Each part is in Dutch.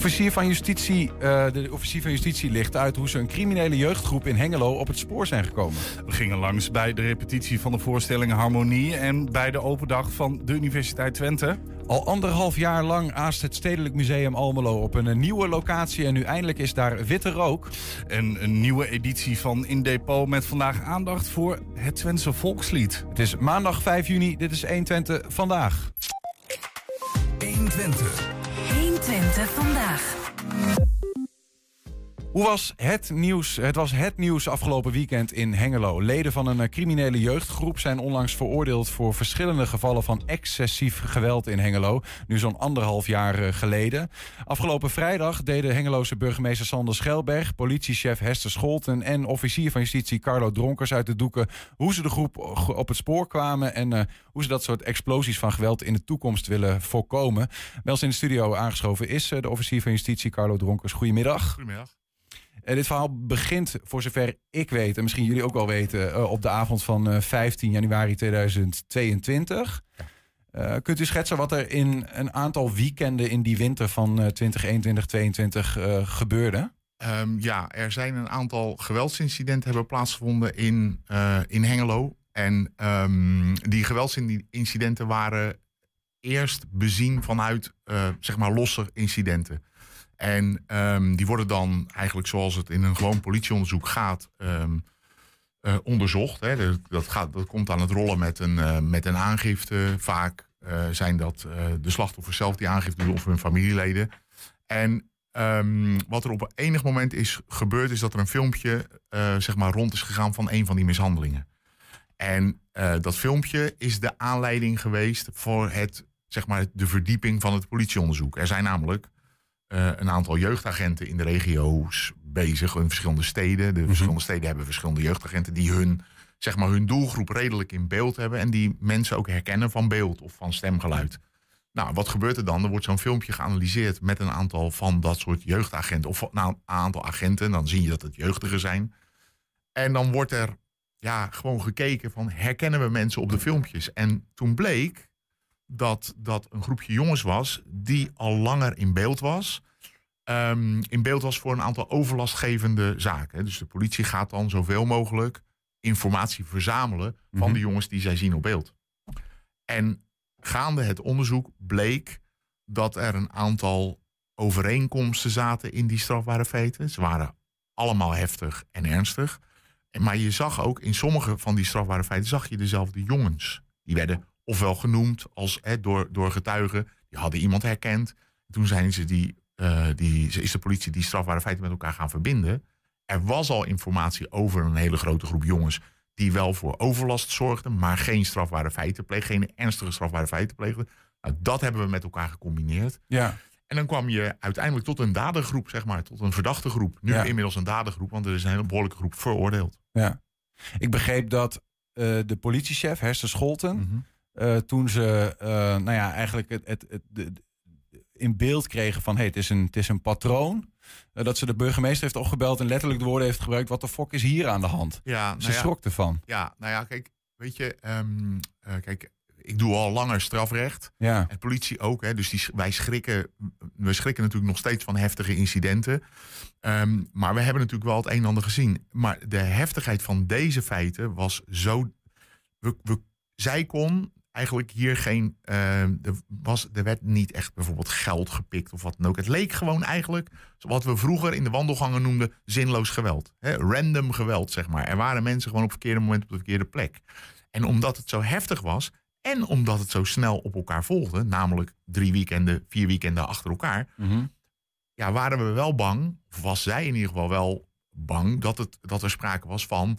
Officier van Justitie, eh, de officier van Justitie ligt uit hoe ze een criminele jeugdgroep in Hengelo op het spoor zijn gekomen. We gingen langs bij de repetitie van de voorstelling Harmonie en bij de open dag van de Universiteit Twente. Al anderhalf jaar lang aast het Stedelijk Museum Almelo op een nieuwe locatie en nu eindelijk is daar witte rook. En een nieuwe editie van In Depot met vandaag aandacht voor het Twentse volkslied. Het is maandag 5 juni, dit is 120 vandaag. 120. 120 vandaag. Hoe was het nieuws? Het was het nieuws afgelopen weekend in Hengelo. Leden van een eh, criminele jeugdgroep zijn onlangs veroordeeld voor verschillende gevallen van excessief geweld in Hengelo. Nu zo'n anderhalf jaar eh, geleden. Afgelopen vrijdag deden Hengeloze burgemeester Sander Schelberg, politiechef Hester Scholten en officier van justitie Carlo Dronkers uit de doeken hoe ze de groep op het spoor kwamen en hoe ze dat soort explosies van geweld in de toekomst willen voorkomen. Bij ons in de studio aangeschoven is de officier van justitie Carlo Dronkers. Goedemiddag. Goedemiddag. Uh, dit verhaal begint, voor zover ik weet, en misschien jullie ook wel weten, uh, op de avond van uh, 15 januari 2022. Ja. kunt u schetsen wat er in een aantal weekenden in die winter van 2021-2022 gebeurde? Um, ja, er zijn een aantal geweldsincidenten hebben plaatsgevonden in, in Hengelo. En um, die geweldsincidenten waren eerst bezien vanuit zeg maar losse incidenten. En um, die worden dan eigenlijk zoals het in een gewoon politieonderzoek gaat um, uh, onderzocht. Hè. Dat, gaat, dat komt aan het rollen met een, uh, met een aangifte. Vaak uh, zijn dat de slachtoffers zelf die aangifte doen of hun familieleden. En um, wat er op enig moment is gebeurd, is dat er een filmpje zeg maar rond is gegaan van een van die mishandelingen. En dat filmpje is de aanleiding geweest voor het, zeg maar, de verdieping van het politieonderzoek. Er zijn namelijk uh, een aantal jeugdagenten in de regio's bezig, in verschillende steden. De verschillende steden hebben verschillende jeugdagenten die hun, zeg maar, hun doelgroep redelijk in beeld hebben. En die mensen ook herkennen van beeld of van stemgeluid. Nou, wat gebeurt er dan? Er wordt zo'n filmpje geanalyseerd met een aantal van dat soort jeugdagenten. Of nou, een aantal agenten. Dan zie je dat het jeugdigen zijn. En dan wordt er ja, gewoon gekeken van herkennen we mensen op de filmpjes. En toen bleek dat dat een groepje jongens was die al langer in beeld was. Um, in beeld was voor een aantal overlastgevende zaken. Dus de politie gaat dan zoveel mogelijk informatie verzamelen van mm -hmm. de jongens die zij zien op beeld. En gaande het onderzoek bleek dat er een aantal overeenkomsten zaten in die strafbare feiten. Ze waren allemaal heftig en ernstig. Maar je zag ook in sommige van die strafbare feiten zag je dezelfde jongens. Die werden ofwel genoemd als, hè, door, door getuigen. Die hadden iemand herkend. Toen zijn ze die, uh, die, is de politie die strafbare feiten met elkaar gaan verbinden. Er was al informatie over een hele grote groep jongens die wel voor overlast zorgden, maar geen strafbare feiten pleegden, geen ernstige strafbare feiten pleegden. Nou, dat hebben we met elkaar gecombineerd. Ja. En dan kwam je uiteindelijk tot een dadergroep, zeg maar, tot een verdachte groep. Nu ja. inmiddels een dadergroep, want er is een hele behoorlijke groep veroordeeld. Ja. Ik begreep dat uh, de politiechef, Hester Scholten, mm -hmm. Uh, toen ze uh, nou ja, eigenlijk het, het, het, het, in beeld kregen van hey, het, is een, het is een patroon. Uh, dat ze de burgemeester heeft opgebeld en letterlijk de woorden heeft gebruikt: wat de fok is hier aan de hand? Ja, nou ze ja, schrok ervan. Ja, nou ja, kijk, weet je, um, kijk, ik doe al langer strafrecht. Ja. En politie ook. Hè, dus die, wij schrikken, we schrikken natuurlijk nog steeds van heftige incidenten. Um, maar we hebben natuurlijk wel het een en ander gezien. Maar de heftigheid van deze feiten was zo. We, we, zij kon eigenlijk hier geen. Uh, er, was, er werd niet echt bijvoorbeeld geld gepikt of wat dan ook. Het leek gewoon eigenlijk, wat we vroeger in de wandelgangen noemden, zinloos geweld. Hè? Random geweld, zeg maar. Er waren mensen gewoon op het verkeerde moment op de verkeerde plek. En omdat het zo heftig was. En omdat het zo snel op elkaar volgde, namelijk drie weekenden, vier weekenden achter elkaar, mm -hmm. ja, waren we wel bang, of was zij in ieder geval wel bang, dat, het, dat er sprake was van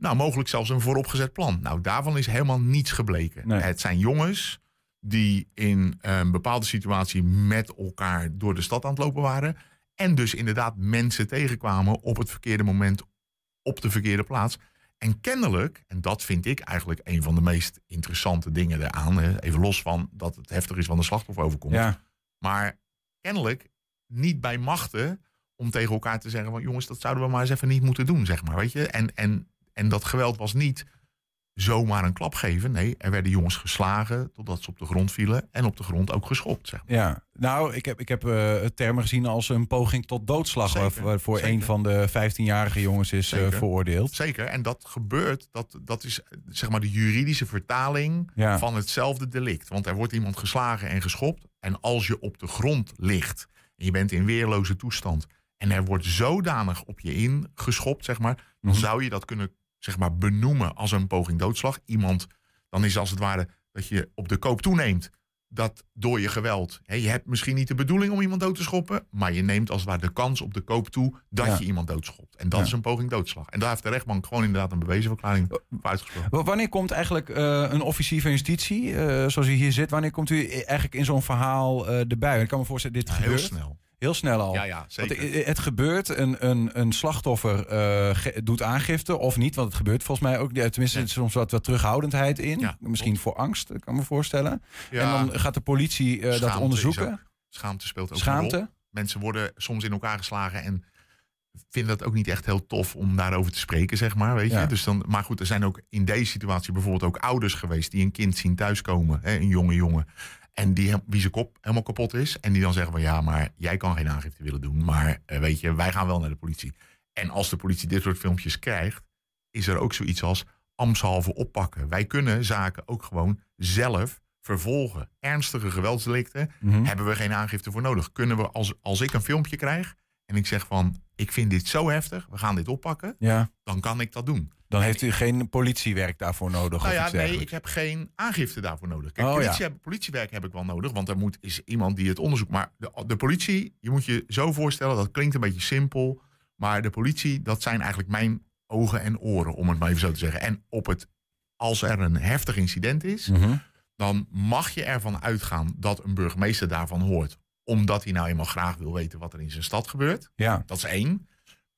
nou, mogelijk zelfs een vooropgezet plan. Nou, daarvan is helemaal niets gebleken. Nee. Het zijn jongens die in een bepaalde situatie met elkaar door de stad aan het lopen waren. En dus inderdaad mensen tegenkwamen op het verkeerde moment, op de verkeerde plaats. En kennelijk, en dat vind ik eigenlijk een van de meest interessante dingen eraan. Even los van dat het heftig is van de slachtoffer overkomt. Ja. Maar kennelijk niet bij machten om tegen elkaar te zeggen van jongens, dat zouden we maar eens even niet moeten doen, zeg maar. Weet je? En, en en dat geweld was niet zomaar een klap geven. Nee, er werden jongens geslagen totdat ze op de grond vielen. En op de grond ook geschopt. Zeg maar. Ja, nou, ik heb, ik heb eh, termen gezien als een poging tot doodslag. Zeker, waar- Waarvoor zeker. een van de 15-jarige jongens is eh, veroordeeld. Zeker. En dat gebeurt, dat, dat is zeg maar de juridische vertaling Ja. van hetzelfde delict. Want er wordt iemand geslagen en geschopt. En als je op de grond ligt en je bent in weerloze toestand. en er wordt zodanig op je ingeschopt, zeg maar. dan Mhm. zou je dat kunnen zeg maar, benoemen als een poging doodslag. Iemand, dan is als het ware dat je op de koop toeneemt. dat door je geweld. Hè, je hebt misschien niet de bedoeling om iemand dood te schoppen. maar je neemt als het ware de kans op de koop toe. dat Ja. je iemand doodschopt. En dat Ja. is een poging doodslag. En daar heeft de rechtbank gewoon inderdaad een bewezenverklaring voor uitgesproken. Wanneer komt eigenlijk eh, een officier van justitie, eh, zoals u hier zit, wanneer komt u eigenlijk in zo'n verhaal eh, erbij? Ik kan me voorstellen, dit Ja, heel gebeurt snel. Heel snel al. Ja, ja, Want zeker. het gebeurt, een, een, een slachtoffer eh, ge- doet aangifte of niet, want het gebeurt volgens mij ook. Tenminste, Ja. soms wat, wat terughoudendheid in. Ja, Misschien voor angst, ik kan me voorstellen. Ja, En dan gaat de politie eh, dat onderzoeken. ook- Schaamte speelt ook een rol. Mensen worden soms in elkaar geslagen en vinden dat ook niet echt heel tof om daarover te spreken, zeg maar. Weet je? Dus dan, maar goed, er zijn ook in deze situatie bijvoorbeeld ook ouders geweest die een kind zien thuiskomen, hè, een jonge jongen. En die, hem- wie zijn kop helemaal kapot is. En die dan zeggen van ja, maar jij kan geen aangifte willen doen. Maar eh, weet je, wij gaan wel naar de politie. En als de politie dit soort filmpjes krijgt, is er ook zoiets als ambtshalve oppakken. Wij kunnen zaken ook gewoon zelf vervolgen. Ernstige geweldsdelicten Mhm. hebben we geen aangifte voor nodig. Kunnen we, als, als ik een filmpje krijg en ik zeg van, ik vind dit zo heftig, we gaan dit oppakken, Ja, dan kan ik dat doen. Dan heeft u geen politiewerk daarvoor nodig. Nou ja, nee, dergelijks. ik heb geen aangifte daarvoor nodig. Kijk, Oh, politie politiewerk heb ik wel nodig, want er moet, is iemand die het onderzoekt. Maar de, de politie, je moet je zo voorstellen, dat klinkt een beetje simpel, maar de politie, dat zijn eigenlijk mijn ogen en oren, om het maar even zo te zeggen. En op het, als er een heftig incident is, Mhm. dan mag je ervan uitgaan dat een burgemeester daarvan hoort. Omdat hij nou eenmaal graag wil weten wat er in zijn stad gebeurt. Ja, Dat is één.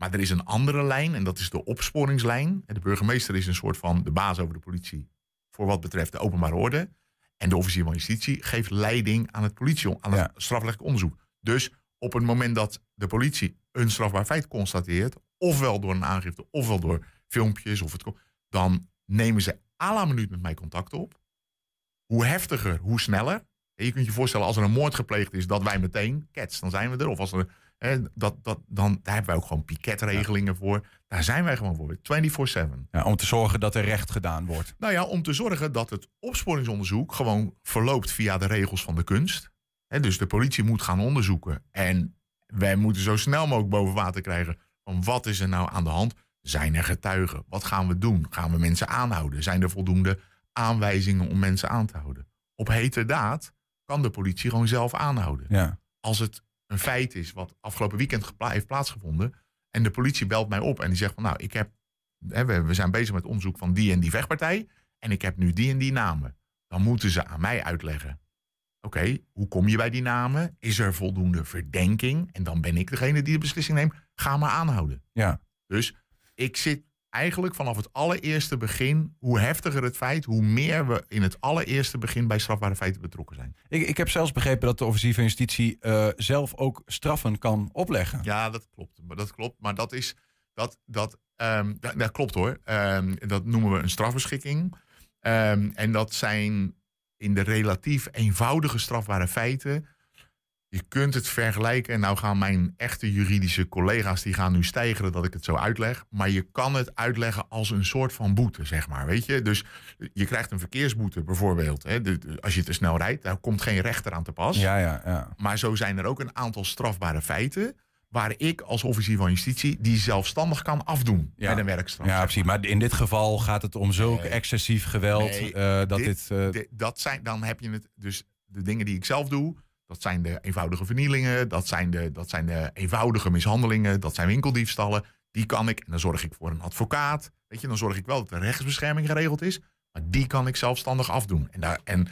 Maar er is een andere lijn en dat is de opsporingslijn. De burgemeester is een soort van de baas over de politie voor wat betreft de openbare orde. En de officier van justitie geeft leiding aan het politie, aan het Ja. strafrechtelijk onderzoek. Dus op het moment dat de politie een strafbaar feit constateert, ofwel door een aangifte, ofwel door filmpjes, of het, dan nemen ze à la minuut met mij contact op. Hoe heftiger, hoe sneller. En je kunt je voorstellen, als er een moord gepleegd is, dat wij meteen, kets, dan zijn we er. Of als er, hè, dat, dat, dan, daar hebben wij ook gewoon piketregelingen voor. Daar zijn wij gewoon voor, 24-7. ja, om te zorgen dat er recht gedaan wordt. Nou ja, om te zorgen dat het opsporingsonderzoek gewoon verloopt via de regels van de kunst. Hè, dus de politie moet gaan onderzoeken. En wij moeten zo snel mogelijk boven water krijgen van wat is er nou aan de hand? Zijn er getuigen? Wat gaan we doen? Gaan we mensen aanhouden? Zijn er voldoende aanwijzingen om mensen aan te houden? Op heterdaad kan de politie gewoon zelf aanhouden Ja. als het een feit is wat afgelopen weekend heeft plaatsgevonden. En de politie belt mij op en die zegt van nou, ik heb, hè, we, we zijn bezig met onderzoek van die en die vechtpartij. En ik heb nu die en die namen. Dan moeten ze aan mij uitleggen. Oké, hoe kom je bij die namen? Is er voldoende verdenking? En dan ben ik degene die de beslissing neemt. Ga maar aanhouden. Ja. Dus ik zit eigenlijk vanaf het allereerste begin, hoe heftiger het feit, hoe meer we in het allereerste begin bij strafbare feiten betrokken zijn. Ik, ik heb zelfs begrepen dat de officier van justitie eh, zelf ook straffen kan opleggen. Ja, dat klopt. Maar dat klopt. Maar dat is. Dat, dat, ehm, dat, dat klopt hoor. Ehm, dat noemen we een strafbeschikking. Ehm, en dat zijn in de relatief eenvoudige strafbare feiten. Je kunt het vergelijken. En nou gaan mijn echte juridische collega's. die gaan nu stijgeren dat ik het zo uitleg. Maar je kan het uitleggen als een soort van boete, zeg maar. Weet je? Dus je krijgt een verkeersboete bijvoorbeeld. Hè, de- de- als je te snel rijdt. Daar komt geen rechter aan te pas. Ja, ja, ja. Maar zo zijn er ook een aantal strafbare feiten. waar ik als officier van justitie die zelfstandig kan afdoen Ja. bij de werkstraf. Ja, precies. Maar in dit geval gaat het om zulk Nee. excessief geweld Nee, eh, dat dit... dit- eh, De- dat zijn, dan heb je het. Dus de dingen die ik zelf doe. Dat zijn de eenvoudige vernielingen. Dat zijn de, dat zijn de eenvoudige mishandelingen. Dat zijn winkeldiefstallen. Die kan ik. En dan zorg ik voor een advocaat. Weet je, dan zorg ik wel dat de rechtsbescherming geregeld is. Maar die kan ik zelfstandig afdoen. En daar, en,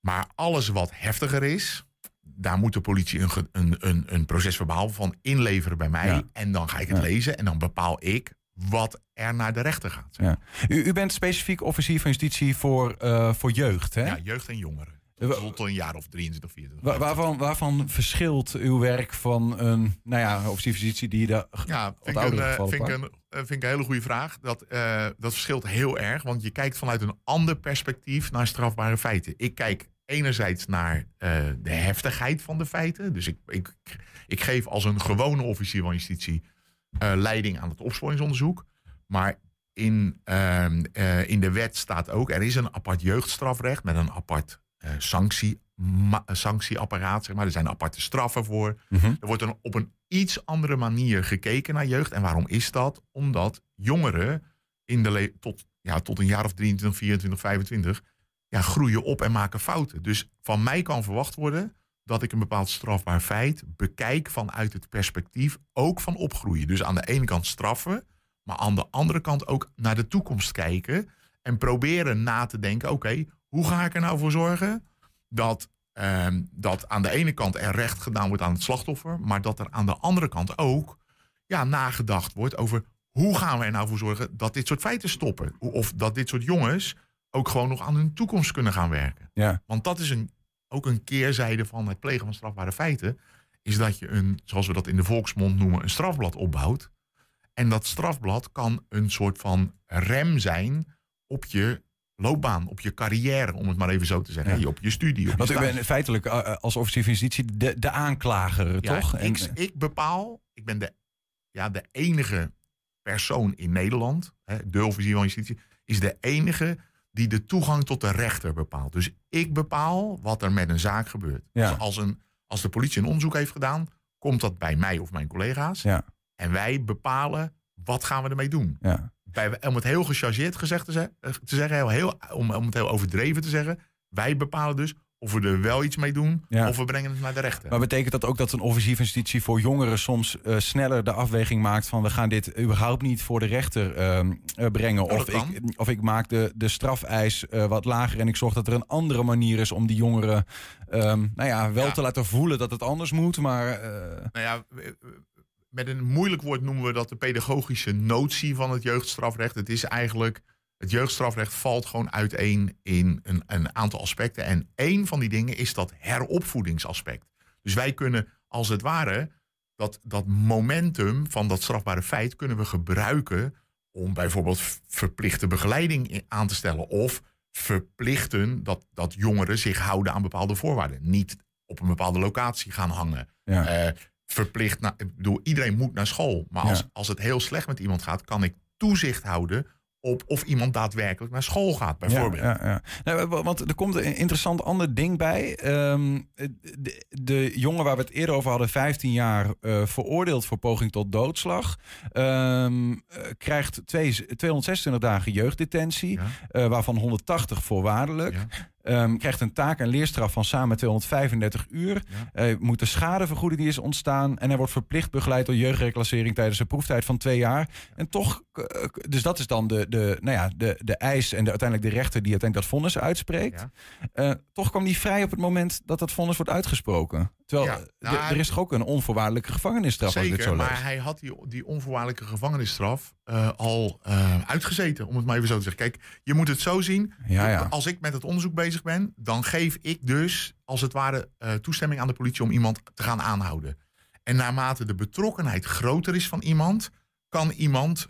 maar alles wat heftiger is. Daar moet de politie een, een, een, een procesverbaal van inleveren bij mij. Ja. En dan ga ik het Ja. lezen. En dan bepaal ik wat er naar de rechter gaat. ja. u, u bent specifiek officier van justitie voor, eh, voor jeugd, hè? Ja, jeugd en jongeren. Tot een jaar of 23, 24. Wa- waarvan, waarvan verschilt uw werk van een nou ja, officierpositie die de Ja, wat vind ik, een, eh, vind, ik een, eh, vind ik een hele goede vraag. Dat, eh, dat verschilt heel erg, want je kijkt vanuit een ander perspectief naar strafbare feiten. Ik kijk enerzijds naar eh, de heftigheid van de feiten. Dus ik, ik, ik geef als een gewone officier van justitie eh, leiding aan het opsporingsonderzoek. Maar in, ehm, eh, in de wet staat ook, er is een apart jeugdstrafrecht met een apart eh, sanctie, ma- sanctieapparaat. Zeg maar. Er zijn aparte straffen voor. Mhm. Er wordt dan op een iets andere manier gekeken naar jeugd. En waarom is dat? Omdat jongeren in de tot, ja, tot een jaar of 23, 24, 25 ja, groeien op en maken fouten. Dus van mij kan verwacht worden dat ik een bepaald strafbaar feit bekijk vanuit het perspectief ook van opgroeien. Dus aan de ene kant straffen, maar aan de andere kant ook naar de toekomst kijken en proberen na te denken: oké, hoe ga ik er nou voor zorgen dat, ehm, dat aan de ene kant er recht gedaan wordt aan het slachtoffer, maar dat er aan de andere kant ook ja, nagedacht wordt over hoe gaan we er nou voor zorgen dat dit soort feiten stoppen? Of dat dit soort jongens ook gewoon nog aan hun toekomst kunnen gaan werken. Ja. Want dat is een, ook een keerzijde van het plegen van strafbare feiten. Is dat je een, zoals we dat in de volksmond noemen, een strafblad opbouwt. En dat strafblad kan een soort van rem zijn op je loopbaan, op je carrière, om het maar even zo te zeggen. Ja. Op je studie. Op Want u stage. bent feitelijk eh, eh, als officier van justitie de, de aanklager, Ja, toch? En- Ik, ik bepaal, ik ben de, ja, de enige persoon in Nederland, hè, de officier van justitie, is de enige die de toegang tot de rechter bepaalt. Dus ik bepaal wat er met een zaak gebeurt. Ja. Dus als, een, als de politie een onderzoek heeft gedaan, komt dat bij mij of mijn collega's. Ja. En wij bepalen wat gaan we ermee doen. ja. Bij, om het heel gechargeerd gezegd te, eh, te zeggen, heel, heel, om, om het heel overdreven te zeggen, wij bepalen dus of we er wel iets mee doen Ja. of we brengen het naar de rechter. Maar betekent dat ook dat een officier van justitie voor jongeren soms eh, sneller de afweging maakt van we gaan dit überhaupt niet voor de rechter ehm, eh, brengen? Ja, of, ik, of ik maak de, de strafeis wat lager en ik zorg dat er een andere manier is om die jongeren ehm, nou ja, wel Ja. te laten voelen dat het anders moet. Maar Nou ja, met een moeilijk woord noemen we dat de pedagogische notie van het jeugdstrafrecht. Het is eigenlijk, het jeugdstrafrecht valt gewoon uiteen in een, een aantal aspecten. En één van die dingen is dat heropvoedingsaspect. Dus wij kunnen als het ware dat, dat momentum van dat strafbare feit kunnen we gebruiken om bijvoorbeeld verplichte begeleiding aan te stellen. Of verplichten dat, dat jongeren zich houden aan bepaalde voorwaarden. Niet op een bepaalde locatie gaan hangen. ja. Eh, verplicht, naar, ik bedoel, iedereen moet naar school. Maar als, Ja. als het heel slecht met iemand gaat, kan ik toezicht houden op of iemand daadwerkelijk naar school gaat, bijvoorbeeld. Ja, ja, ja. Nou, wa- want er komt een interessant ander ding bij. Ehm, de, de jongen waar we het eerder over hadden, 15 jaar, eh, veroordeeld voor poging tot doodslag, ehm, eh, krijgt twee, 226 dagen jeugddetentie, eh, waarvan 180 voorwaardelijk. Ehm, krijgt een taak en leerstraf van samen 235 uur. Ja. Moet de schadevergoeding die is ontstaan. En hij wordt verplicht begeleid door jeugdreclassering tijdens een proeftijd van twee jaar. En toch, eh, dus dat is dan de, de, nou ja, de, de eis en de, uiteindelijk de rechter die uiteindelijk dat vonnis uitspreekt. Ja. Eh, toch kwam die vrij op het moment dat dat vonnis wordt uitgesproken. Terwijl Ja, eh, nou, er- is toch ook een onvoorwaardelijke gevangenisstraf ik dit Zeker, zo maar hij had die, die onvoorwaardelijke gevangenisstraf eh, al eh, uitgezeten, om het maar even zo te zeggen. Kijk, je moet het zo zien. Ja, ja. Als ik met het onderzoek bezig ben, dan geef ik dus, als het ware, toestemming aan de politie om iemand te gaan aanhouden. En naarmate de betrokkenheid groter is van iemand, kan iemand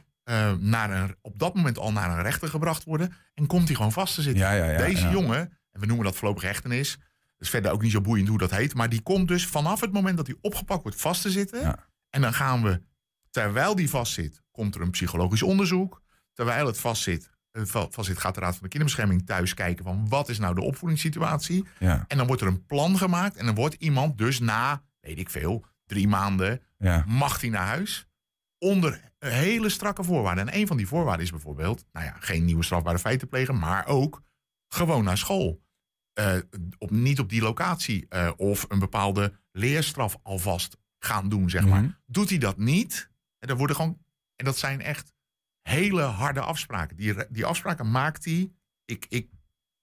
naar een, op dat moment al naar een rechter gebracht worden en komt hij gewoon vast te zitten. Deze jongen, en we noemen dat voorlopig hechtenis, is verder ook niet zo boeiend hoe dat heet, maar die komt dus vanaf het moment dat hij opgepakt wordt vast te zitten. Ja. En dan gaan we, terwijl die vastzit, komt er een psychologisch onderzoek. Terwijl het vastzit, eh, va- vastzit gaat de Raad van de Kinderbescherming thuis kijken van wat is nou de opvoedingssituatie. Ja, En dan wordt er een plan gemaakt en dan wordt iemand dus na, weet ik veel, drie maanden, ja. mag hij naar huis. Onder hele strakke voorwaarden. En een van die voorwaarden is bijvoorbeeld, nou ja, geen nieuwe strafbare feiten plegen, maar ook gewoon naar school. Eh, op, niet op die locatie. eh, of een bepaalde leerstraf alvast gaan doen, zeg maar. Mhm. Doet hij dat niet, en, dan worden gewoon, en dat zijn echt hele harde afspraken. Die, die afspraken maakt hij. Ik, ik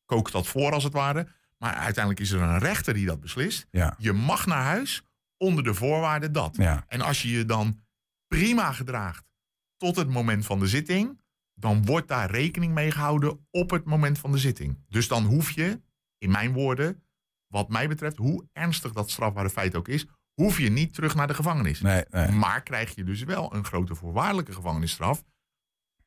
kook dat voor als het ware. Maar uiteindelijk is er een rechter die dat beslist. Ja. Je mag naar huis onder de voorwaarde dat. Ja. En als je je dan prima gedraagt tot het moment van de zitting, dan wordt daar rekening mee gehouden op het moment van de zitting. Dus dan hoef je, in mijn woorden, wat mij betreft, hoe ernstig dat strafbare feit ook is, hoef je niet terug naar de gevangenis. Nee, nee. Maar krijg je dus wel een grote voorwaardelijke gevangenisstraf.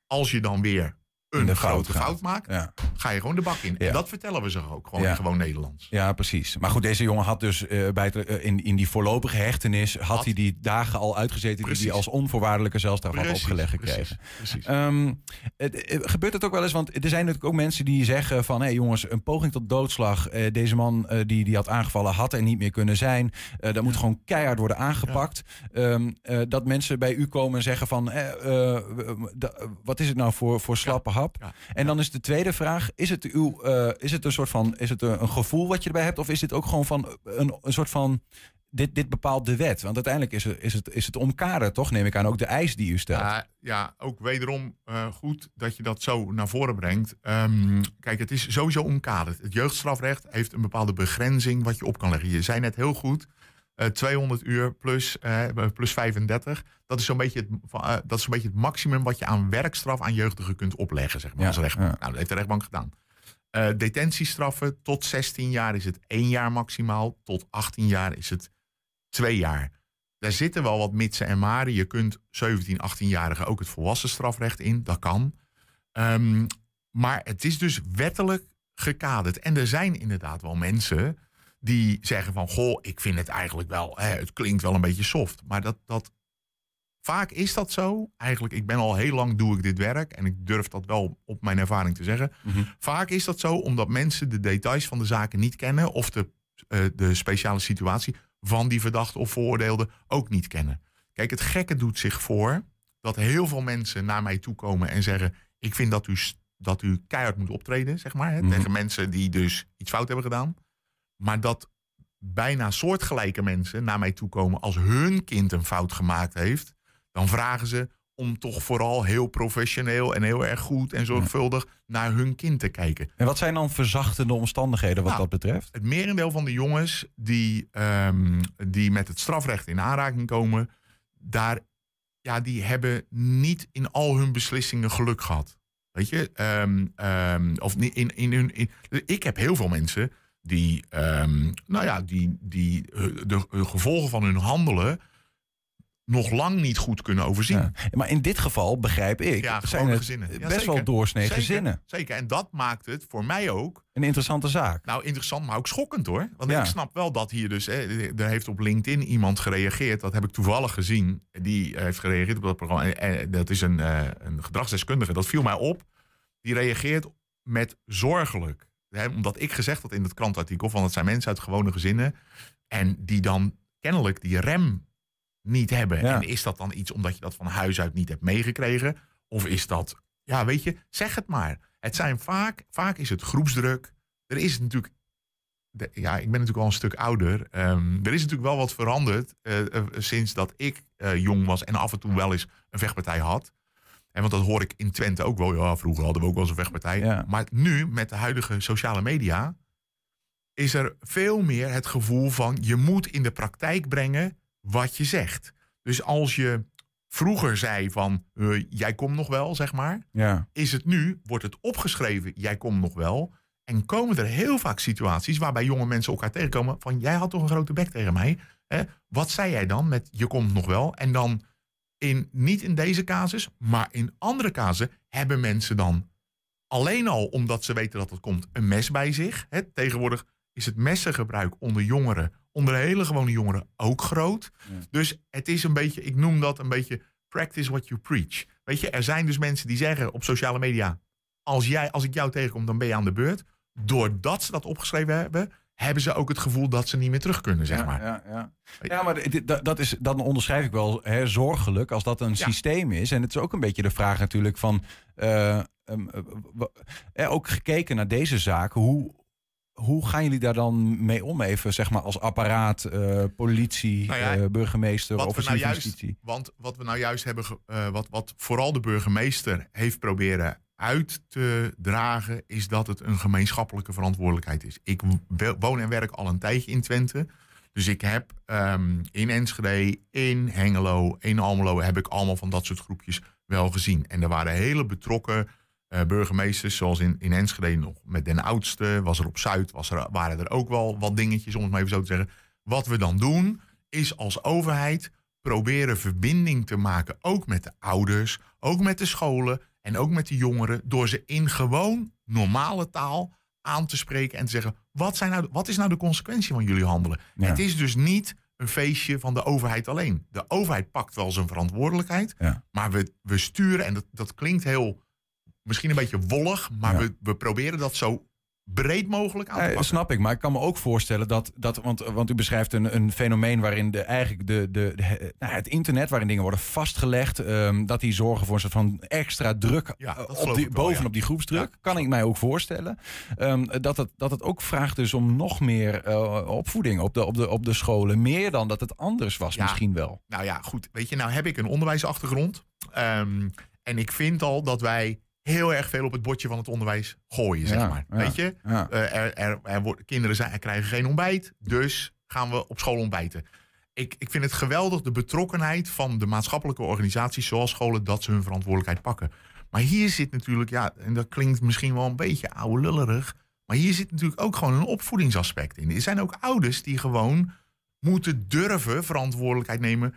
Als je dan weer een fout grote fout maakt, Ja. ga je gewoon de bak in. Ja. En dat vertellen we ze ook gewoon Ja. gewoon Nederlands. ja, precies. Maar goed, deze jongen had dus eh, bij het, eh, in, in die voorlopige hechtenis... had, Had- hij die dagen al uitgezeten... die Precies. hij als onvoorwaardelijke zelfstraf had opgelegd gekregen. precies. Ehm, het, eh, gebeurt het ook wel eens? Want er zijn natuurlijk ook mensen die zeggen van... hé hey jongens, een poging tot doodslag. deze man die, die had aangevallen had er niet meer kunnen zijn. Dat moet gewoon keihard worden aangepakt. Ehm, eh, dat mensen bij u komen en zeggen van... wat is het nou voor, voor slappe hap? ja, En dan is de tweede vraag... is het, uw, eh, is het een soort van... is het een, een gevoel wat je erbij hebt? Of is dit ook gewoon van een, een soort van... Dit, dit bepaalt de wet. Want uiteindelijk is het, is, het, is het omkaderen, toch? Neem ik aan ook de eis die u stelt. Ja, ja, ook wederom eh, goed dat je dat zo naar voren brengt. Ehm, kijk, het is sowieso omkaderd. Het jeugdstrafrecht heeft een bepaalde begrenzing wat je op kan leggen. Je zei net heel goed, eh 200 uur plus, eh, plus 35. Dat is zo'n beetje, het, van, eh, dat is zo'n beetje het maximum wat je aan werkstraf aan jeugdigen kunt opleggen, zeg maar, Ja, als rechtbank. ja. Nou, dat heeft de rechtbank gedaan. Eh, detentiestraffen tot 16 jaar is het 1 jaar maximaal. Tot 18 jaar is het 2 jaar. Daar zitten wel wat mitsen en maren. Je kunt 17, 18-jarigen ook het volwassen strafrecht in. Dat kan. Ehm, maar het is dus wettelijk gekaderd. En er zijn inderdaad wel mensen die zeggen van... goh, ik vind het eigenlijk wel... Hè, het klinkt wel een beetje soft. Maar dat, dat, vaak is dat zo. Eigenlijk, ik ben al heel lang doe ik dit werk... en ik durf dat wel op mijn ervaring te zeggen. Mhm. Vaak is dat zo omdat mensen de details van de zaken niet kennen... of de, eh, de speciale situatie van die verdachte of veroordeelde ook niet kennen. Kijk, het gekke doet zich voor dat heel veel mensen naar mij toe komen en zeggen: Ik vind dat u, dat u keihard moet optreden, zeg maar. Hè, Mhm. Tegen mensen die dus iets fout hebben gedaan. Maar dat bijna soortgelijke mensen naar mij toe komen als hun kind een fout gemaakt heeft. Dan vragen ze om toch vooral heel professioneel en heel erg goed en zorgvuldig naar hun kind te kijken. En wat zijn dan verzachtende omstandigheden wat Nou, dat betreft? Het merendeel van de jongens die, ehm, die met het strafrecht in aanraking komen, daar, ja, die hebben niet in al hun beslissingen geluk gehad. Weet je? Ehm, ehm, of niet in, in hun. In, ik heb heel veel mensen die, ehm, nou ja, die, die eh, de, de gevolgen van hun handelen nog lang niet goed kunnen overzien. Ja. Maar in dit geval begrijp ik, Ja, zijn gewone het gezinnen. Ja, best zeker. wel doorsnee Zeker, gezinnen. Zeker. En dat maakt het voor mij ook Een interessante zaak. Nou, interessant, maar ook schokkend hoor. Want Ja. ik snap wel dat hier dus... Hè, er heeft op LinkedIn iemand gereageerd. Dat heb ik toevallig gezien. Die heeft gereageerd op dat programma. En, dat is een, eh, een gedragsdeskundige. Dat viel mij op. Die reageert met zorgelijk. Hè, omdat ik gezegd had in het krantartikel... van het zijn mensen uit gewone gezinnen... en die dan kennelijk die rem niet hebben. Ja. En is dat dan iets omdat je dat van huis uit niet hebt meegekregen? Of is dat... Ja, weet je, zeg het maar. Het zijn vaak... Vaak is het groepsdruk. Er is natuurlijk de- ja, ik ben natuurlijk al een stuk ouder. Ehm, er is natuurlijk wel wat veranderd eh, eh, sinds dat ik eh, jong was en af en toe wel eens een vechtpartij had. En want dat hoor ik in Twente ook wel. Ja, vroeger hadden we ook wel eens een vechtpartij. Ja. Maar nu, met de huidige sociale media, is er veel meer het gevoel van je moet in de praktijk brengen wat je zegt. Dus als je vroeger zei van eh, jij komt nog wel, zeg maar Ja. is het nu, wordt het opgeschreven, jij komt nog wel. En komen er heel vaak situaties waarbij jonge mensen elkaar tegenkomen van jij had toch een grote bek tegen mij. Hè? Wat zei jij dan met je komt nog wel? En dan in, niet in deze casus, maar in andere casussen hebben mensen dan alleen al omdat ze weten dat het komt een mes bij zich. Hè? Tegenwoordig is het messengebruik onder jongeren, onder hele gewone jongeren ook groot. Ja. Dus het is een beetje, ik noem dat een beetje practice what you preach. Weet je, er zijn dus mensen die zeggen op sociale media: als, jij, als ik jou tegenkom, dan ben je aan de beurt. Doordat ze dat opgeschreven hebben, hebben ze ook het gevoel dat ze niet meer terug kunnen, zeg ja, maar. Ja, ja. ja, maar dat, dat is, dan onderschrijf ik wel hè, zorgelijk als dat een systeem is. En het is ook een beetje de vraag natuurlijk van... eh, ehm, eh, eh, ook gekeken naar deze zaken, hoe, hoe gaan jullie daar dan mee om? Even zeg maar als apparaat, eh, politie, Nou ja, eh, burgemeester, officier nou justitie. Want wat we nou juist hebben, eh, wat, wat vooral de burgemeester heeft proberen uit te dragen, is dat het een gemeenschappelijke verantwoordelijkheid is. Ik woon en werk al een tijdje in Twente. Dus ik heb ehm, in Enschede, in Hengelo, in Almelo, heb ik allemaal van dat soort groepjes wel gezien. En er waren hele betrokken eh, burgemeesters, zoals in, in Enschede nog met Den Oudste, was er op Zuid, was er, waren er ook wel wat dingetjes, om het maar even zo te zeggen. Wat we dan doen, is als overheid proberen verbinding te maken, ook met de ouders, ook met de scholen en ook met de jongeren, door ze in gewoon normale taal aan te spreken en te zeggen: wat, zijn nou, wat is nou de consequentie van jullie handelen? Ja. Het is dus niet een feestje van de overheid alleen. De overheid pakt wel zijn verantwoordelijkheid, Ja. maar we, we sturen, en dat, dat klinkt heel misschien een beetje wollig, maar Ja. we, we proberen dat zo breed mogelijk aan te Eh, snap ik, maar ik kan me ook voorstellen dat, dat want, want u beschrijft een, een fenomeen waarin de, eigenlijk de, de, de- nou, het internet, waarin dingen worden vastgelegd, ehm, dat die zorgen voor een soort van extra druk Ja, eh, op die, wel, bovenop ja. die groepsdruk. Ja. Kan ik mij ook voorstellen. Ehm, dat, het, dat het ook vraagt dus om nog meer eh, opvoeding op de, op, de, op de scholen. Meer dan dat het anders was misschien wel. Nou ja, goed. Weet je, nou heb ik een onderwijsachtergrond. Ehm, en ik vind al dat wij heel erg veel op het bordje van het onderwijs gooien, zeg maar. Weet je? Eh, er, er, er worden, kinderen zijn, er krijgen geen ontbijt, dus gaan we op school ontbijten. Ik, ik vind het geweldig de betrokkenheid van de maatschappelijke organisaties zoals scholen dat ze hun verantwoordelijkheid pakken. Maar hier zit natuurlijk, ja, en dat klinkt misschien wel een beetje oude lullerig, maar hier zit natuurlijk ook gewoon een opvoedingsaspect in. Er zijn ook ouders die gewoon moeten durven verantwoordelijkheid nemen.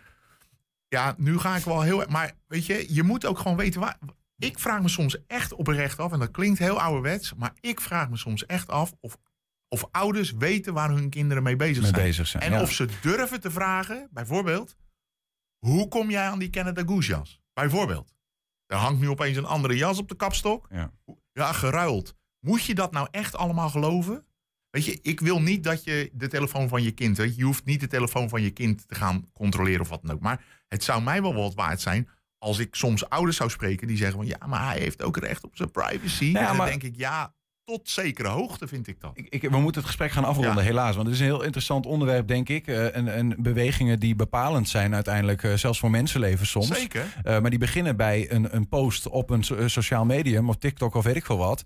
Ja, nu ga ik wel heel erg. Maar weet je, je moet ook gewoon weten waar. Ik vraag me soms echt oprecht af, en dat klinkt heel ouderwets, maar ik vraag me soms echt af of, of ouders weten waar hun kinderen mee bezig Mee zijn. bezig zijn. En ja. of ze durven te vragen, bijvoorbeeld, hoe kom jij aan die Canada Goose jas? Bijvoorbeeld. Er hangt nu opeens een andere jas op de kapstok. Ja. Ja, geruild. Moet je dat nou echt allemaal geloven? Weet je, ik wil niet dat je de telefoon van je kind... Weet je, je hoeft niet de telefoon van je kind te gaan controleren of wat dan ook. Maar het zou mij wel wat waard zijn... als ik soms ouders zou spreken die zeggen van... ja, maar hij heeft ook recht op zijn privacy. Ja, dan denk ik, ja, tot zekere hoogte vind ik dat. Ik, ik, we moeten het gesprek gaan afronden, Ja. helaas. Want het is een heel interessant onderwerp, denk ik. Eh, en, en bewegingen die bepalend zijn uiteindelijk, eh, zelfs voor mensenlevens soms. Zeker. Eh, maar die beginnen bij een, een post op een so- sociaal medium, of TikTok of weet ik veel wat.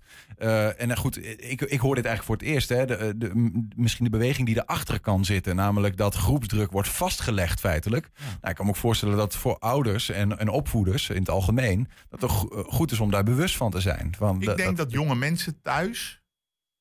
En goed, ik, ik hoor dit eigenlijk voor het eerst. Hè, de, misschien de beweging die erachter kan zitten. Namelijk dat groepsdruk wordt vastgelegd feitelijk. Nou, ik kan me ook voorstellen dat voor ouders en, en opvoeders in het algemeen... dat het go- goed is om daar bewust van te zijn. Van, Ik denk dat jonge mensen thuis,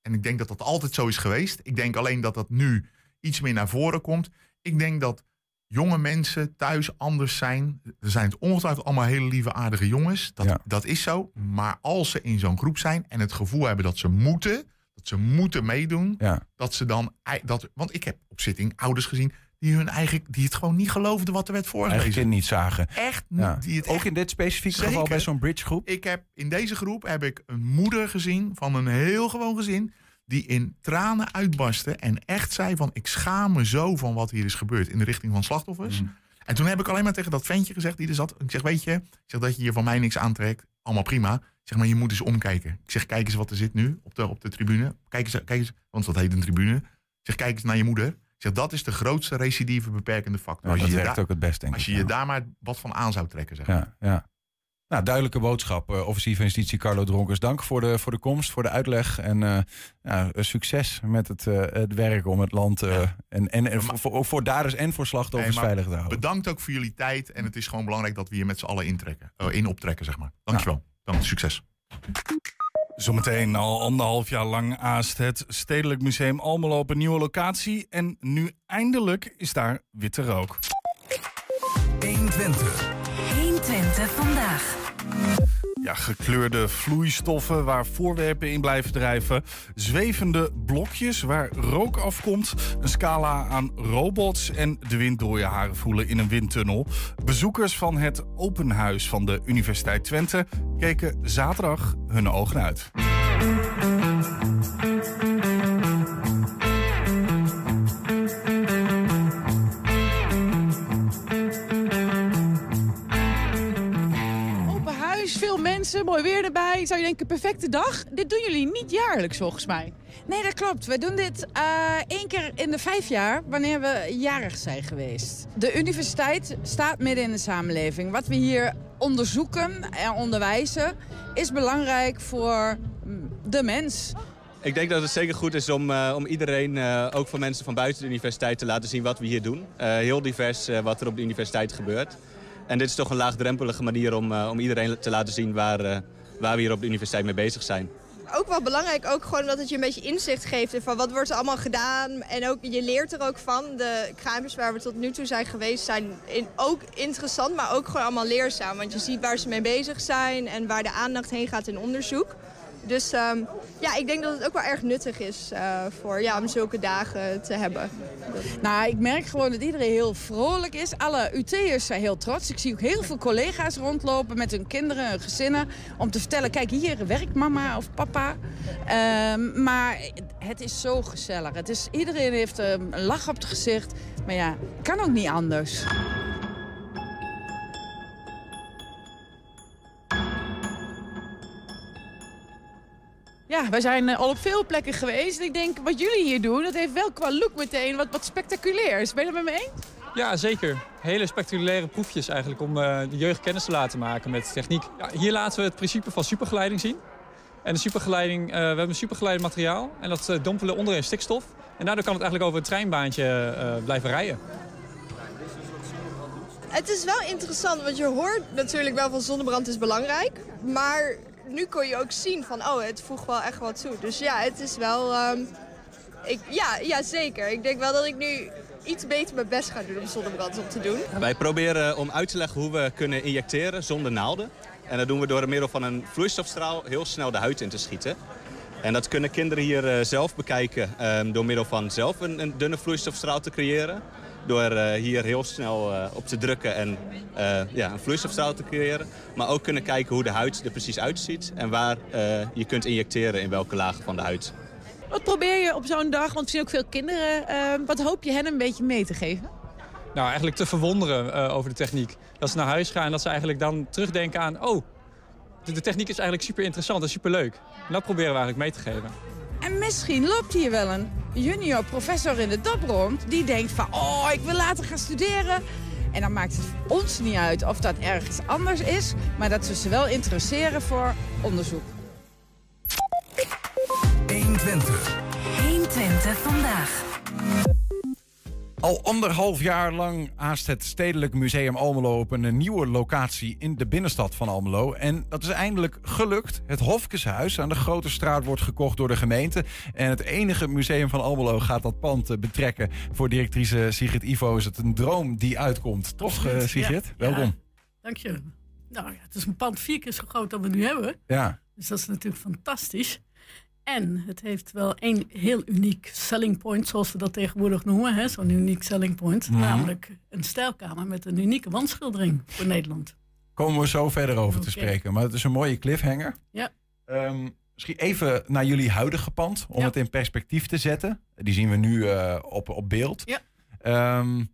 en ik denk dat dat altijd zo is geweest. Ik denk alleen dat dat nu iets meer naar voren komt. Ik denk dat jonge mensen thuis anders zijn. Er zijn het ongetwijfeld allemaal hele lieve, aardige jongens. Dat, Ja. dat is zo. Maar als ze in zo'n groep zijn en het gevoel hebben dat ze moeten, dat ze moeten meedoen, Ja, dat ze dan. Dat, want ik heb op zitting ouders gezien die hun eigen, die het gewoon niet geloofden wat er werd eigen voorgelezen. kind niet zagen. Echt niet. Ja. Die het Ook echt in dit specifieke geval Zeker. bij zo'n bridgegroep? ik heb in deze groep heb ik een moeder gezien van een heel gewoon gezin. Die in tranen uitbarstte en echt zei van ik schaam me zo van wat hier is gebeurd in de richting van slachtoffers. Mm. En toen heb ik alleen maar tegen dat ventje gezegd die er zat. Ik zeg weet je, ik zeg dat je hier van mij niks aantrekt. Allemaal prima. Zeg maar je moet eens omkijken. Ik zeg kijk eens wat er zit nu op de, op de tribune. Kijk eens, kijk eens, want dat heet een tribune. Ik zeg kijk eens naar je moeder. Ik zeg dat is de grootste recidieve beperkende factor. Ja, als dat je, je werkt daar- ook het best, denk als je ik. je daar maar wat van aan zou trekken. Zeg maar. Ja, ja. Nou, duidelijke boodschap, eh, officier van justitie Carlo Dronkers. Dank voor de, voor de komst, voor de uitleg. En eh, ja, eh, succes met het, het werk om het land en, en, en voor, voor, voor daders en voor slachtoffers Nee, veilig te houden. Bedankt ook voor jullie tijd. En het is gewoon belangrijk dat we hier met z'n allen intrekken, in optrekken, zeg maar. Dankjewel. Dank, succes. Zometeen al anderhalf jaar lang aast het Stedelijk Museum Almelo op een nieuwe locatie. En nu eindelijk is daar witte rook. 120 vandaag. Ja, gekleurde vloeistoffen waar voorwerpen in blijven drijven. Zwevende blokjes waar rook afkomt. Een scala aan robots en de wind door je haren voelen in een windtunnel. Bezoekers van het Open Huis van de Universiteit Twente keken zaterdag hun ogen uit. Mensen, mooi weer erbij. Zou je denken, perfecte dag. Dit doen jullie niet jaarlijks volgens mij. Nee, dat klopt. We doen dit eh, één keer in de vijf jaar, wanneer we jarig zijn geweest. De universiteit staat midden in de samenleving. Wat we hier onderzoeken en onderwijzen is belangrijk voor mm, de mens. Ik denk dat het zeker goed is om, eh, om iedereen, eh, ook voor mensen van buiten de universiteit, te laten zien wat we hier doen. Eh, heel divers eh, wat er op de universiteit gebeurt. En dit is toch een laagdrempelige manier om, eh, om iedereen te laten zien waar, eh, waar we hier op de universiteit mee bezig zijn. Ook wel belangrijk, ook gewoon omdat het je een beetje inzicht geeft van wat wordt er allemaal gedaan. En ook, je leert er ook van. De kruimers waar we tot nu toe zijn geweest zijn ook interessant, maar ook gewoon allemaal leerzaam. Want je ziet waar ze mee bezig zijn en waar de aandacht heen gaat in onderzoek. Dus ehm, ja, ik denk dat het ook wel erg nuttig is uh, voor, ja, om zulke dagen te hebben. Nou, ik merk gewoon dat iedereen heel vrolijk is. Alle UT'ers zijn heel trots. Ik zie ook heel veel collega's rondlopen met hun kinderen, hun gezinnen. Om te vertellen, kijk hier werkt mama of papa. Um, maar het is zo gezellig. Het is, iedereen heeft een lach op het gezicht. Maar ja, kan ook niet anders. Ja, wij zijn al op veel plekken geweest. En ik denk, wat jullie hier doen, dat heeft wel qua look meteen wat, wat spectaculairs. Ben je het met me eens? Ja, zeker. Hele spectaculaire proefjes eigenlijk om uh, de jeugd kennis te laten maken met techniek. Ja, hier laten we het principe van supergeleiding zien. En de supergeleiding, uh, we hebben een supergeleid materiaal en dat uh, dompelen onderin stikstof. En daardoor kan het eigenlijk over een treinbaantje blijven rijden. Het is wel interessant, want je hoort natuurlijk wel van zonnebrand is belangrijk. Maar nu kon je ook zien van, oh, het voegt wel echt wat toe. Dus ja, het is wel... Um, ik, ja, ja, zeker. Ik denk wel dat ik nu iets beter mijn best ga doen om zonnebrand op te doen. Wij proberen om uit te leggen hoe we kunnen injecteren zonder naalden. En dat doen we door middel van een vloeistofstraal heel snel de huid in te schieten. En dat kunnen kinderen hier zelf bekijken um, door middel van zelf een dunne vloeistofstraal te creëren door uh, hier heel snel uh, op te drukken en uh, ja, een vloeistofstraal te creëren. Maar ook kunnen kijken hoe de huid er precies uitziet en waar je kunt injecteren in welke lagen van de huid. Wat probeer je op zo'n dag, want we zien ook veel kinderen, wat hoop je hen een beetje mee te geven? Nou, eigenlijk te verwonderen over de techniek. Dat ze naar huis gaan en dat ze eigenlijk dan terugdenken aan... oh, de, de techniek is eigenlijk super interessant en super leuk. En dat proberen we eigenlijk mee te geven. En misschien loopt hier wel een junior professor in de dop rond... die denkt van, oh, ik wil later gaan studeren. En dan maakt het ons niet uit of dat ergens anders is... maar dat ze ze wel interesseren voor onderzoek. 120. 120 vandaag. Al anderhalf jaar lang aast het Stedelijk Museum Almelo op een nieuwe locatie in de binnenstad van Almelo. En dat is eindelijk gelukt. Het Hofkeshuis aan de Grote Straat wordt gekocht door de gemeente. En het enige museum van Almelo gaat dat pand eh, betrekken. Voor directrice Sigrid Ivo is het een droom die uitkomt. Toch, uh, Sigrid? Ja, Welkom. Ja, dank je. Nou ja, het is een pand vier keer zo groot dan we nu hebben. Ja. Dus dat is natuurlijk fantastisch. En het heeft wel één heel uniek selling point, zoals we dat tegenwoordig noemen. Zo'n uniek selling point. Mhm. Namelijk een stijlkamer met een unieke wandschildering voor Nederland. Komen we zo verder over te spreken. Maar het is een mooie cliffhanger. Ja. Um, misschien even naar jullie huidige pand, om het in perspectief te zetten. Die zien we nu uh, op, op beeld. Ja. Um,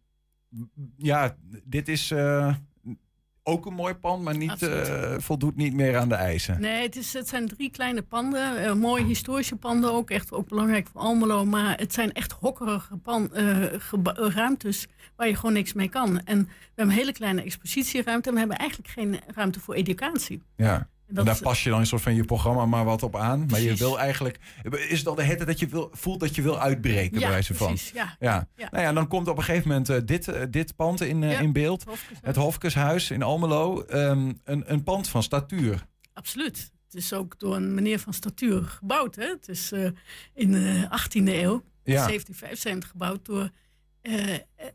ja, dit is uh, ook een mooi pand, maar niet, uh, voldoet niet meer aan de eisen. Nee, het, is, het zijn drie kleine panden. Uh, mooie historische panden ook. Echt ook belangrijk voor Almelo. Maar het zijn echt hokkerige pan, uh, ruimtes waar je gewoon niks mee kan. En we hebben een hele kleine expositieruimte. En we hebben eigenlijk geen ruimte voor educatie. Ja. En daar pas je dan een soort van je programma maar wat op aan. Maar je wil eigenlijk. Is het al de hette dat je wil, voelt dat je wil uitbreken, ja, bij wijze van? Precies, ja. Ja. ja. Nou ja, dan komt op een gegeven moment uh, dit, uh, dit pand in, uh, in beeld. Het Hofkeshuis. het Hofkeshuis in Almelo. Um, een, een pand van statuur. Absoluut. Het is ook door een meneer van statuur gebouwd. Hè? Het is in de 18e eeuw, ja. 1775, gebouwd door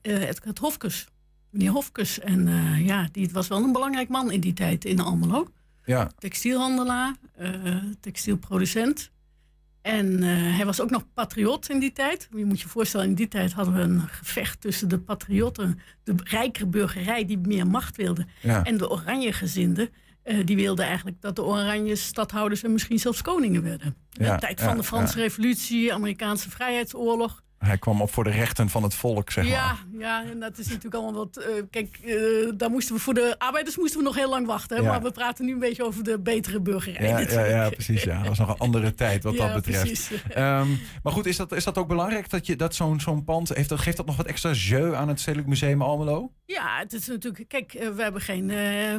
het, het Hofkes. Meneer Hofkes. En ja, die was wel een belangrijk man in die tijd in Almelo. Ja. Textielhandelaar, uh, textielproducent. En uh, hij was ook nog patriot in die tijd. Je moet je voorstellen, in die tijd hadden we een gevecht tussen de patriotten, de rijkere burgerij die meer macht wilde, ja. en de oranjegezinden. Uh, die wilden eigenlijk dat de oranje stadhouders en misschien zelfs koningen werden. Ja, de tijd van de Franse. Revolutie, Amerikaanse Vrijheidsoorlog. Hij kwam op voor de rechten van het volk, zeg ja, maar. Ja, en dat is natuurlijk allemaal wat... Uh, kijk, uh, daar moesten we voor de arbeiders moesten we nog heel lang wachten. Hè? Ja. Maar we praten nu een beetje over de betere burgerij. Ja, ja, precies. Ja. Dat was nog een andere tijd wat dat betreft. precies. Um, maar goed, is dat, is dat ook belangrijk dat, je, dat zo'n zo'n pand... Heeft geeft dat nog wat extra jeu aan het Stedelijk Museum Almelo? Ja, het is natuurlijk... Kijk, uh, we hebben geen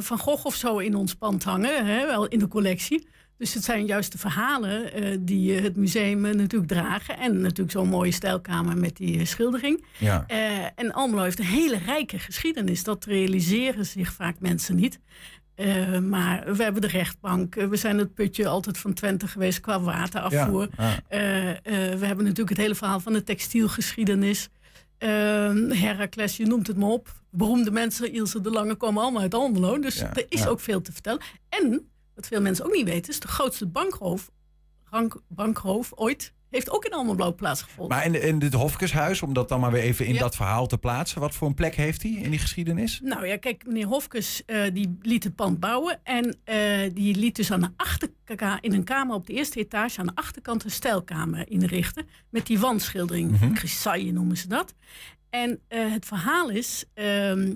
Van Gogh of zo in ons pand hangen. Hè? Wel in de collectie. Dus het zijn juist de verhalen uh, die uh, het museum uh, natuurlijk dragen. En natuurlijk zo'n mooie stijlkamer met die schildering. Ja. en Almelo heeft een hele rijke geschiedenis. Dat realiseren zich vaak mensen niet. Eh, maar we hebben de rechtbank. Eh, we zijn het putje altijd van Twente geweest qua waterafvoer. Ja, Eh, eh, we hebben natuurlijk het hele verhaal van de textielgeschiedenis. Ehm Heracles, je noemt het maar op. Beroemde mensen, Ilse de Lange, komen allemaal uit Almelo. Dus Ja, er is ook veel te vertellen. En, wat veel mensen ook niet weten, is de grootste bankroof, bankroof ooit... heeft ook in Almelo plaatsgevonden. Maar in, in dit Hofkeshuis, om dat dan maar weer even in Ja. dat verhaal te plaatsen. Wat voor een plek heeft hij in die geschiedenis? Nou ja, kijk, meneer Hofkes eh, die liet het pand bouwen. En eh, die liet dus aan de achterkant, in een kamer op de eerste etage, aan de achterkant een stijlkamer inrichten. Met die wandschildering. Mhm. Grisaille noemen ze dat. En eh, het verhaal is. ehm,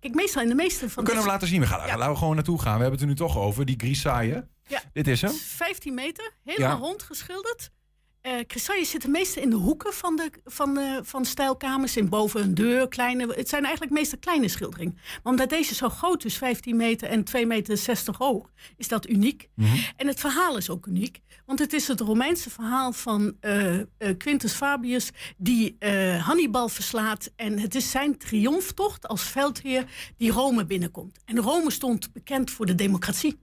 kijk, meestal in de meeste We van kunnen hem laten zien. We gaan, Ja. Laten we gewoon naartoe gaan. We hebben het er nu toch over. Die Grisaille. Ja. Dit is hem. 15 meter, helemaal Ja. rond geschilderd. Eh Grisaille zitten meestal in de hoeken van de, van de van stijlkamers. In boven een deur, kleine. Het zijn eigenlijk meestal kleine schilderingen. Maar omdat deze zo groot is, 15 meter en 2 meter 60 hoog, is dat uniek. Mhm. En het verhaal is ook uniek. Want het is het Romeinse verhaal van eh, eh, Quintus Fabius die eh, Hannibal verslaat. En het is zijn triomftocht als veldheer die Rome binnenkomt. En Rome stond bekend voor de democratie,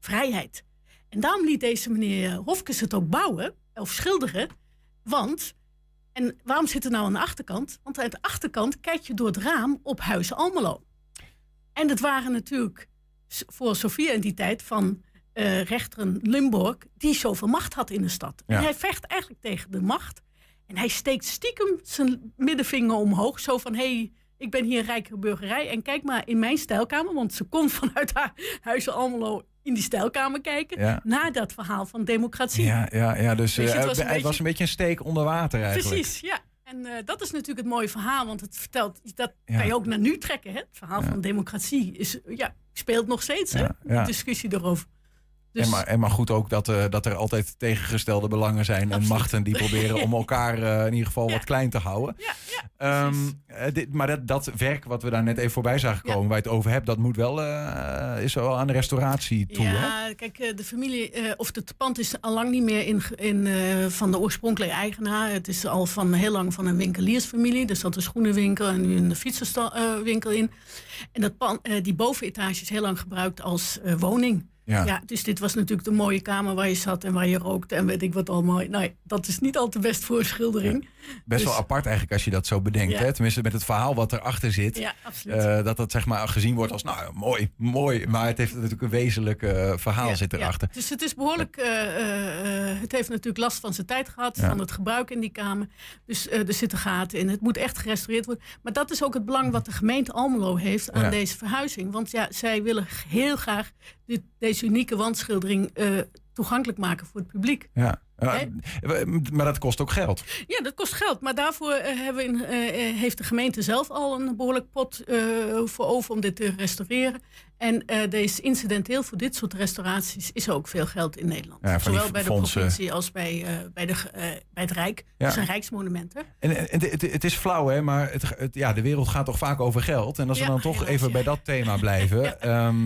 vrijheid. En daarom liet deze meneer Hofkes het ook bouwen, of schilderen. Want, en waarom zit het nou aan de achterkant? Want aan de achterkant kijk je door het raam op Huizen Almelo. En dat waren natuurlijk voor Sofia in die tijd van eh rechteren Limburg... die zoveel macht had in de stad. Ja. En hij vecht eigenlijk tegen de macht. En hij steekt stiekem zijn middenvinger omhoog. Zo van, hé, hey, ik ben hier een rijke burgerij. En kijk maar in mijn stijlkamer. Want ze kon vanuit haar Huizen Almelo in die stijlkamer kijken. Ja. Naar dat verhaal van democratie. Ja, ja, ja dus je, eh, het was een het was beetje- een beetje een steek onder water eigenlijk. Precies, ja. En eh, dat is natuurlijk het mooie verhaal, want het vertelt, dat Ja. kan je ook naar nu trekken. Hè? Het verhaal van democratie is, ja, speelt nog steeds, hè? De discussie erover. Dus, En, maar, en maar goed ook dat, eh, dat er altijd tegengestelde belangen zijn en machten die proberen om elkaar eh, in ieder geval Ja. wat klein te houden. ja, ja, Ehm, eh, dit, maar dat, dat werk wat we daar net even voorbij zagen komen, waar je het over hebt, dat moet wel, is wel aan de restauratie toe. hè? ja, kijk, de familie, of het pand is al lang niet meer in, in, van de oorspronkelijke eigenaar. Het is al van heel lang van een winkeliersfamilie. Er zat een schoenenwinkel en nu een fietsenwinkel in. En dat pand, die bovenetage is heel lang gebruikt als woning. Ja. Ja. dus dit was natuurlijk de mooie kamer waar je zat en waar je rookte en weet ik wat allemaal. Nou, dat is niet al te best voor een schildering. Best wel Dus- apart eigenlijk als je dat zo bedenkt. Ja. Hè? Tenminste met het verhaal wat erachter zit. Eh, dat dat zeg maar gezien wordt als, nou mooi, mooi. Maar het heeft natuurlijk een wezenlijk eh, verhaal zit ja. erachter. Dus het is behoorlijk. eh, het heeft natuurlijk last van zijn tijd gehad, van het gebruik in die kamer. Dus er zitten gaten in. Het moet echt gerestaureerd worden. Maar dat is ook het belang wat de gemeente Almelo heeft aan deze verhuizing. Want ja, zij willen heel graag dit, deze unieke wandschildering eh, toegankelijk maken voor het publiek. Ja. Hè? maar dat kost ook geld. Ja, dat kost geld. Maar daarvoor eh, hebben eh, heeft de gemeente zelf al een behoorlijk pot voor over om dit te restaureren. En eh deze incidenteel voor dit soort restauraties is ook veel geld in Nederland. Ja, Zowel bij de fondsen. provincie als bij, eh, bij, de, eh, bij het Rijk. Ja. Het zijn rijksmonumenten. En, en het, het- het is flauw, hè, maar het, het- ja, de wereld gaat toch vaak over geld. En als we dan toch even bij dat thema blijven. Ehm,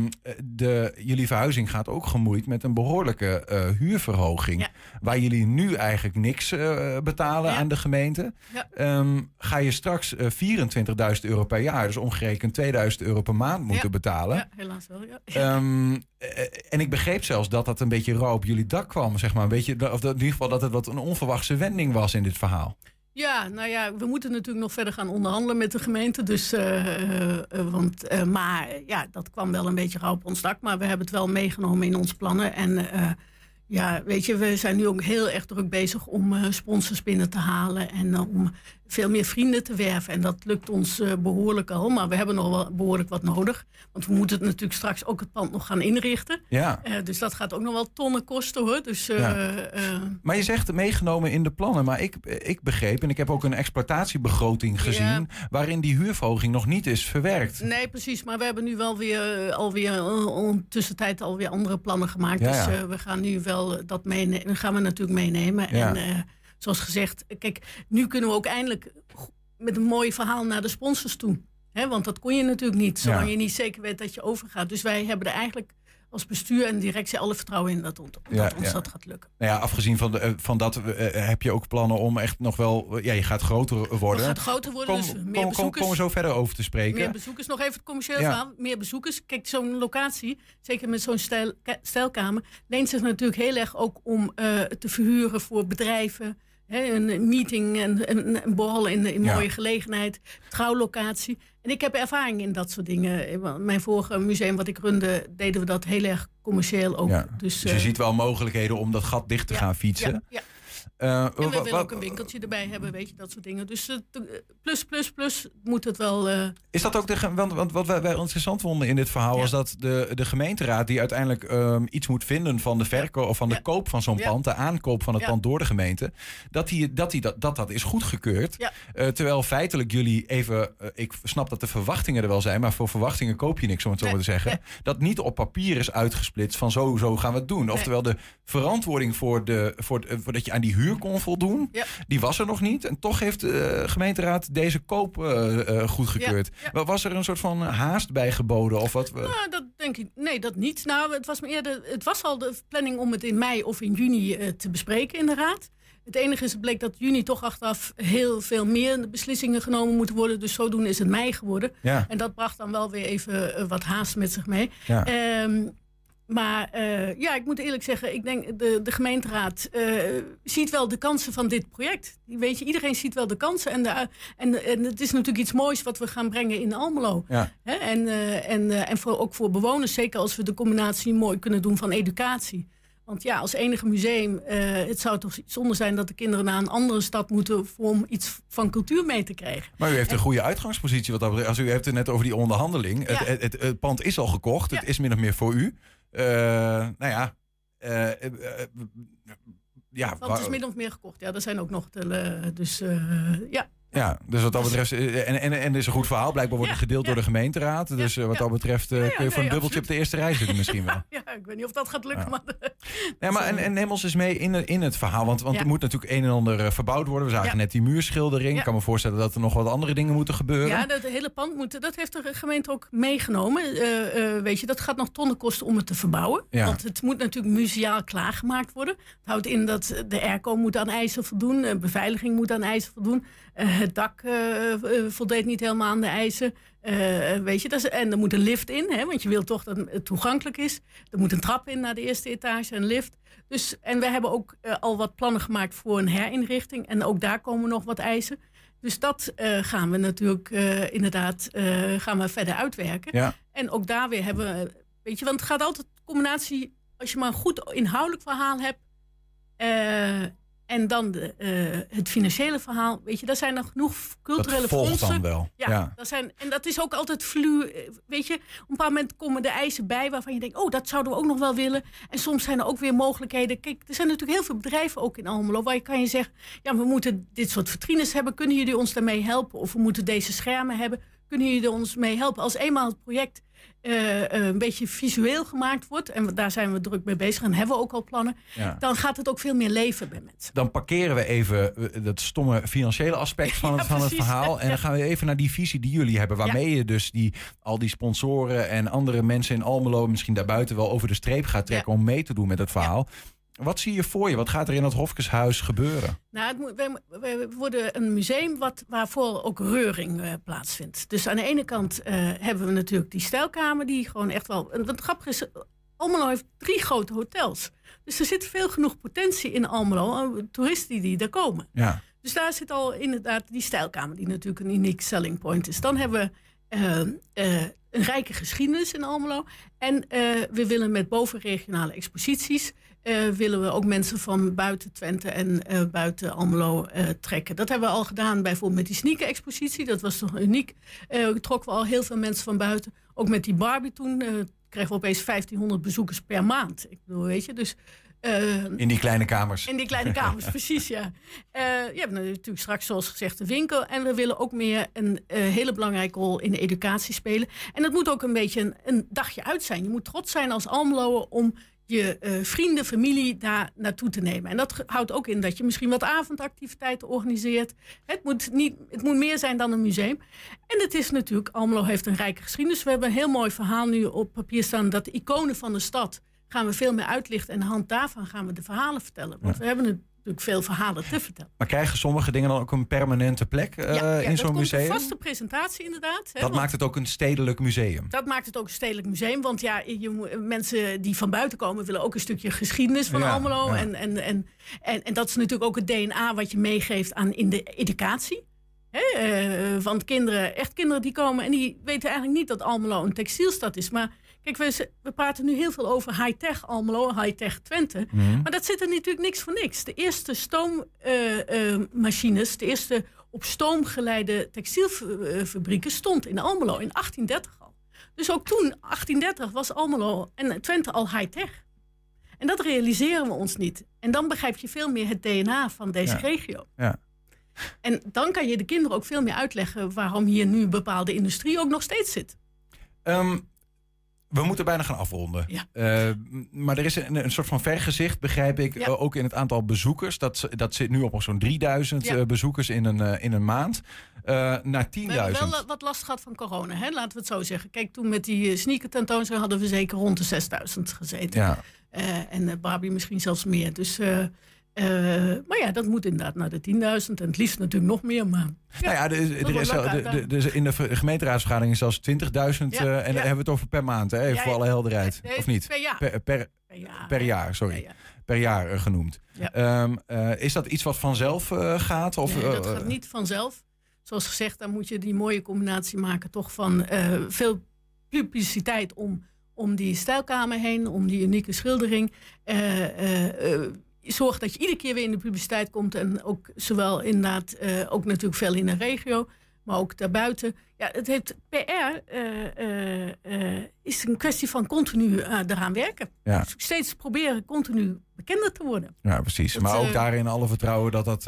de, jullie verhuizing gaat ook gemoeid met een behoorlijke eh, huurverhoging. Waar jullie nu eigenlijk niks betalen aan de gemeente. Ehm, ga je straks eh, 24.000 euro per jaar, dus omgerekend 2000 euro per maand moeten betalen. Helaas wel. Ja. Ehm, eh, en ik begreep zelfs dat dat een beetje rauw op jullie dak kwam, zeg maar. Een beetje, of in ieder geval dat het wat een onverwachte wending was in dit verhaal. Ja, nou ja, we moeten natuurlijk nog verder gaan onderhandelen met de gemeente. Dus, eh, eh, eh, want, eh, maar ja, dat kwam wel een beetje rauw op ons dak. Maar we hebben het wel meegenomen in onze plannen. En eh, ja, weet je, we zijn nu ook heel erg druk bezig om eh, sponsors binnen te halen. En eh, om veel meer vrienden te werven. En dat lukt ons eh, behoorlijk al. Maar we hebben nog wel behoorlijk wat nodig. Want we moeten het natuurlijk straks ook het pand nog gaan inrichten. Ja. Eh, dus dat gaat ook nog wel tonnen kosten hoor. Dus eh, Ja. Maar je zegt meegenomen in de plannen. Maar ik, ik begreep, en ik heb ook een exploitatiebegroting gezien... Ja. waarin die huurverhoging nog niet is verwerkt. Nee, precies. Maar we hebben nu wel weer alweer uh, on- tussentijd alweer andere plannen gemaakt. Ja, Dus we gaan nu wel dat meenemen. Dat gaan we natuurlijk meenemen. Ja. En zoals gezegd, kijk, nu kunnen we ook eindelijk met een mooi verhaal naar de sponsors toe. Hè, want dat kon je natuurlijk niet, zolang Ja. je niet zeker weet dat je overgaat. Dus wij hebben er eigenlijk als bestuur en directie alle vertrouwen in dat, ons ja. dat gaat lukken. Nou ja, afgezien van, de, eh, van dat eh, heb je ook plannen om echt nog wel... Ja, je gaat groter worden. Het gaat groter worden, Kom, dus meer kom, kom, bezoekers. komen we zo verder over te spreken. Meer bezoekers, nog even het commerciële Ja. verhaal. Meer bezoekers. Kijk, zo'n locatie, zeker met zo'n stijl, ka- stijlkamer, leent zich natuurlijk heel erg ook om eh, te verhuren voor bedrijven. Een meeting en een, een borrel in, Ja. mooie gelegenheid, trouwlocatie. En ik heb ervaring in dat soort dingen. Eh, Mijn vorige museum wat ik runde, deden we dat heel erg commercieel ook. Ja, Dus, Dus je eh, ziet wel mogelijkheden om dat gat dicht te ja, gaan fietsen. Eh, En we willen ook een winkeltje erbij hebben, weet je, dat soort dingen. Dus eh, te- plus, plus, plus moet het wel... eh, Is dat ook de. Want, want wat wij, wij interessant vonden in dit verhaal was dat de, de gemeenteraad, die uiteindelijk ehm, iets moet vinden van de verkoop of van de koop van zo'n pand, de aankoop van het pand door de gemeente, dat die, dat, die, dat, dat, dat is goedgekeurd. Eh, terwijl feitelijk jullie even, eh, ik snap dat de verwachtingen er wel zijn, maar voor verwachtingen koop je niks, om het zo maar te zeggen. Dat niet op papier is uitgesplitst van zo, zo gaan we het doen. Oftewel de verantwoording voor, de, voor, de- voor dat je aan die huur kon voldoen, Ja. die was er nog niet. En toch heeft de gemeenteraad deze koop eh, eh, goedgekeurd. Ja, ja. Wa- Was er een soort van haast bij geboden? Of wat? Nou, dat denk ik. Nee, dat niet. Nou, het was, me eerder, het was al de planning om het in mei of in juni eh, te bespreken in de Raad. Het enige is, het bleek dat juni toch achteraf heel veel meer beslissingen genomen moeten worden. Dus zodoende is het mei geworden. Ja. En dat bracht dan wel weer even eh, wat haast met zich mee. Ja. Ehm, maar eh, ja, ik moet eerlijk zeggen, ik denk de, de gemeenteraad eh, ziet wel de kansen van dit project. Weet je, iedereen ziet wel de kansen. En, de, en, en het is natuurlijk iets moois wat we gaan brengen in Almelo. Ja. Hè? En, eh, en, en voor, ook voor bewoners, zeker als we de combinatie mooi kunnen doen van educatie. Want ja, als enige museum, het zou toch zonde zijn dat de kinderen naar een andere stad moeten om iets van cultuur mee te krijgen. Maar u heeft een goede uitgangspositie. Wat dat betreft. Als u heeft het net over die onderhandeling. Ja. Het, het, het, het pand is al gekocht. Het is min of meer voor u. Eh, nou ja. eh, eh, ja, Want het is min of meer gekocht. Ja, er zijn ook nog de, dus ja. Ja, dus wat dat betreft. eh, En, en, en is een goed verhaal. Blijkbaar wordt Ja, het gedeeld ja. door de gemeenteraad. Dus eh, wat dat betreft eh, kun je voor nee, een dubbeltje absoluut. op de eerste rij zitten misschien wel. Ja, ik weet niet of dat gaat lukken, maar... Ja, maar en, en neem ons eens mee in, in het verhaal. Want, want er moet natuurlijk een en ander verbouwd worden. We zagen net die muurschildering. Ik kan me voorstellen dat er nog wat andere dingen moeten gebeuren. Ja, dat hele pand moet, dat heeft de gemeente ook meegenomen. Weet je, dat gaat nog tonnen kosten om het te verbouwen. Ja. Want het moet natuurlijk museaal klaargemaakt worden. Het houdt in dat de airco moet aan eisen voldoen. beveiliging moet aan eisen voldoen. Eh, het dak eh, eh, voldeed niet helemaal aan de eisen. Weet je, dat is, en er moet een lift in, hè, want je wilt toch dat het toegankelijk is. Er moet een trap in naar de eerste etage, een lift. Dus, en we hebben ook al wat plannen gemaakt voor een herinrichting. En ook daar komen nog wat eisen. Dus dat gaan we natuurlijk inderdaad gaan we verder uitwerken. Ja. En ook daar weer hebben we, weet je, want het gaat altijd combinatie, als je maar een goed inhoudelijk verhaal hebt. En dan de, eh, het financiële verhaal. Weet je, daar zijn nog genoeg culturele dat volgt fondsen. dan wel. Ja, Ja. Dat zijn, en dat is ook altijd flu. eh, Weet je, op een bepaald moment komen de eisen bij waarvan je denkt: oh, dat zouden we ook nog wel willen. En soms zijn er ook weer mogelijkheden. Kijk, er zijn natuurlijk heel veel bedrijven ook in Almelo waar je kan je zeggen: ja, we moeten dit soort vitrines hebben. Kunnen jullie ons daarmee helpen? Of we moeten deze schermen hebben. Kunnen jullie ons mee helpen? Als eenmaal het project eh, eh, een beetje visueel gemaakt wordt, en daar zijn we druk mee bezig en hebben we ook al plannen, Ja. dan gaat het ook veel meer leven bij mensen. Dan parkeren we even eh, dat stomme financiële aspect van, Ja, het, van het verhaal. En dan gaan we even naar die visie die jullie hebben. Waarmee je dus die, al die sponsoren en andere mensen in Almelo... misschien daarbuiten wel over de streep gaat trekken... om mee te doen met het verhaal. Wat zie je voor je? Wat gaat er in dat Hofkeshuis gebeuren? Nou, het moet, wij, wij worden een museum wat, waarvoor ook reuring eh, plaatsvindt. Dus aan de ene kant eh, hebben we natuurlijk die stijlkamer, die gewoon echt wel. Wat grappig is, Almelo heeft drie grote hotels. Dus er zit veel genoeg potentie in Almelo, eh, toeristen die daar komen. Ja. Dus daar zit al inderdaad die stijlkamer, die natuurlijk een uniek selling point is. Dan hebben we een rijke geschiedenis in Almelo. En we willen met bovenregionale exposities... eh, willen we ook mensen van buiten Twente en eh, buiten Almelo eh, trekken. Dat hebben we al gedaan bijvoorbeeld met die sneaker-expositie. Dat was toch uniek. Trokken we al heel veel mensen van buiten. Ook met die Barbie toen kregen we opeens 1500 bezoekers per maand. Ik bedoel, weet je, dus... In die kleine kamers. in die kleine kamers, precies, ja. Je hebt natuurlijk straks, zoals gezegd, de winkel. En we willen ook meer een hele belangrijke rol in de educatie spelen. En dat moet ook een beetje een, een dagje uit zijn. Je moet trots zijn als Almelo om je eh, vrienden, familie daar naartoe te nemen. En dat houdt ook in dat je misschien wat avondactiviteiten organiseert. Het moet, niet, het moet meer zijn dan een museum. En het is natuurlijk, Almelo heeft een rijke geschiedenis. We hebben een heel mooi verhaal nu op papier staan... dat de iconen van de stad gaan we veel meer uitlichten. En aan de hand daarvan gaan we de verhalen vertellen. Want we hebben natuurlijk veel verhalen te vertellen. Maar krijgen sommige dingen dan ook een permanente plek eh, ja, in zo'n museum? Een vaste presentatie inderdaad. hè, Dat maakt het ook een stedelijk museum. dat maakt het ook een stedelijk museum. Want ja, je, mensen die van buiten komen willen ook een stukje geschiedenis van Ja, Almelo. ja. En, en, en, en, en dat is natuurlijk ook het DNA wat je meegeeft aan in de educatie. Hè, eh, want kinderen, echt kinderen die komen en die weten eigenlijk niet dat Almelo een textielstad is. Maar kijk, we, we praten nu heel veel over high-tech Almelo, high-tech Twente. Mhm. Maar dat zit er natuurlijk niks voor niks. De eerste stoommachines, de eerste op stoom geleide textielfabrieken stond in Almelo in 1830 al. Dus ook toen, 1830, was Almelo en Twente al high-tech. En dat realiseren we ons niet. En dan begrijp je veel meer het DNA van deze Ja. regio. Ja. En dan kan je de kinderen ook veel meer uitleggen waarom hier nu bepaalde industrie ook nog steeds zit. Ehm, we moeten bijna gaan afronden. Ja. Eh, maar er is een, een soort van vergezicht, begrijp ik, Ja. eh, ook in het aantal bezoekers. Dat, dat zit nu op zo'n 3000 Ja. eh, bezoekers in een, in een maand. Naar We hebben 10.000. wel wat last gehad van corona, hè? laten we het zo zeggen. Kijk, toen met die sneaker tentoonstelling hadden we zeker rond de 6000 gezeten. Ja. En Barbie misschien zelfs meer. Dus, eh, maar ja, dat moet inderdaad naar de 10.000. En het liefst natuurlijk nog meer. Maar nou ja, de, er de, de- in de ver- gemeenteraadsvergadering is zelfs 20.000. Ja, eh, en ja. dan hebben we het over per maand, hè? even Ja, voor ja. alle helderheid. Nee, of niet? per jaar. Per, per, per jaar. per jaar, sorry. Ja, ja. Per jaar eh, genoemd. Ja. Ehm, eh, is dat iets wat vanzelf gaat? Of, Nee, dat gaat niet vanzelf. Zoals gezegd, dan moet je die mooie combinatie maken toch van veel publiciteit om, om die stijlkamer heen, om die unieke schildering. Eh, zorg dat je iedere keer weer in de publiciteit komt en ook zowel inderdaad eh, ook natuurlijk veel in de regio, maar ook daarbuiten. Ja, het heeft PR eh, eh, eh, is een kwestie van continu eraan werken. Ja. Dus steeds proberen continu bekender te worden. Ja, precies. Dat, maar ook daarin alle vertrouwen dat dat...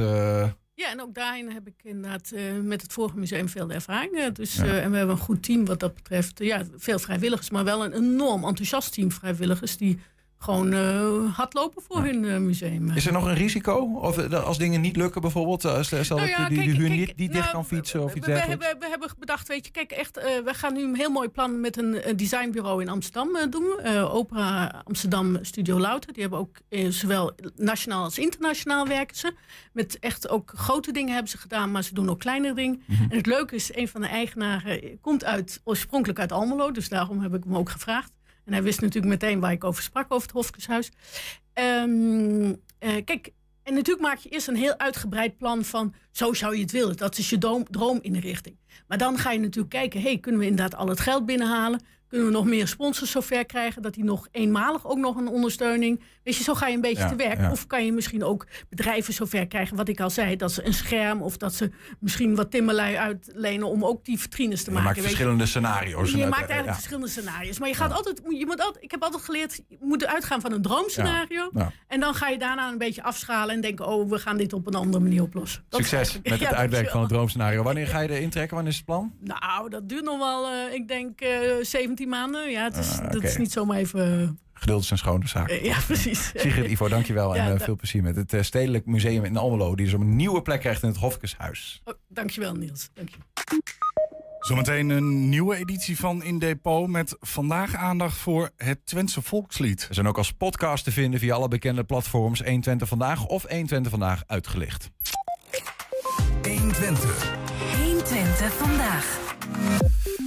Ja, en ook daarin heb ik inderdaad met het vorige museum veel ervaring. Dus, Ja. en we hebben een goed team wat dat betreft. Ja, veel vrijwilligers, maar wel een enorm enthousiast team vrijwilligers die gewoon eh hard lopen voor hun eh, museum. Is er nog een risico? Of eh, als dingen niet lukken bijvoorbeeld? Stel Nou dat ja, je die, die huur niet, dicht nou, kan fietsen of we, iets we, dergelijks? hebben, we hebben bedacht, weet je, kijk, echt, we gaan nu een heel mooi plan met een designbureau in Amsterdam doen. Opera Amsterdam Studio Louter. Die hebben ook zowel nationaal als internationaal werken ze. Met echt ook grote dingen hebben ze gedaan, maar ze doen ook kleinere dingen. Mhm. En het leuke is, een van de eigenaren komt uit, oorspronkelijk uit Almelo. Dus daarom heb ik hem ook gevraagd. En hij wist natuurlijk meteen waar ik over sprak, over het Hofkeshuis. Ehm, eh, kijk, en natuurlijk maak je eerst een heel uitgebreid plan van... zo zou je het willen, dat is je droom, droominrichting. Maar dan ga je natuurlijk kijken... hey, kunnen we inderdaad al het geld binnenhalen? Kunnen we nog meer sponsors zover krijgen... dat die nog eenmalig ook nog een ondersteuning... Weet je, zo ga je een beetje Ja, te werk. ja. Of kan je misschien ook bedrijven zover krijgen... wat ik al zei, dat ze een scherm... of dat ze misschien wat timmerlui uitlenen... om ook die vitrines te Je maken. maakt weet je. verschillende scenario's. Je maakt eigenlijk ja. verschillende scenario's. Maar je gaat altijd, je moet altijd, ik heb altijd geleerd, je moet uitgaan van een droomscenario. En dan ga je daarna een beetje afschalen en denken, oh, we gaan dit op een andere manier oplossen. Dat Succes met het uitwerken van het droomscenario. Wanneer ga je er intrekken? Wanneer is het plan? Nou, dat duurt nog wel, eh, ik denk, 17 maanden. Ja, het is, Ah, dat is niet zomaar even... Geduld is een schone zaak. eh, ja, precies. Sigrid, Ivo, dankjewel. En eh, da- veel plezier met het eh, Stedelijk Museum in Almelo. Die dus een nieuwe plek krijgt in het Hofkeshuis. Oh, dankjewel, Niels. Dank je. Zometeen een nieuwe editie van In Depot met vandaag aandacht voor het Twentse volkslied. We zijn ook als podcast te vinden via alle bekende platforms 120 Vandaag of 120 Vandaag uitgelicht. 120. 120 vandaag.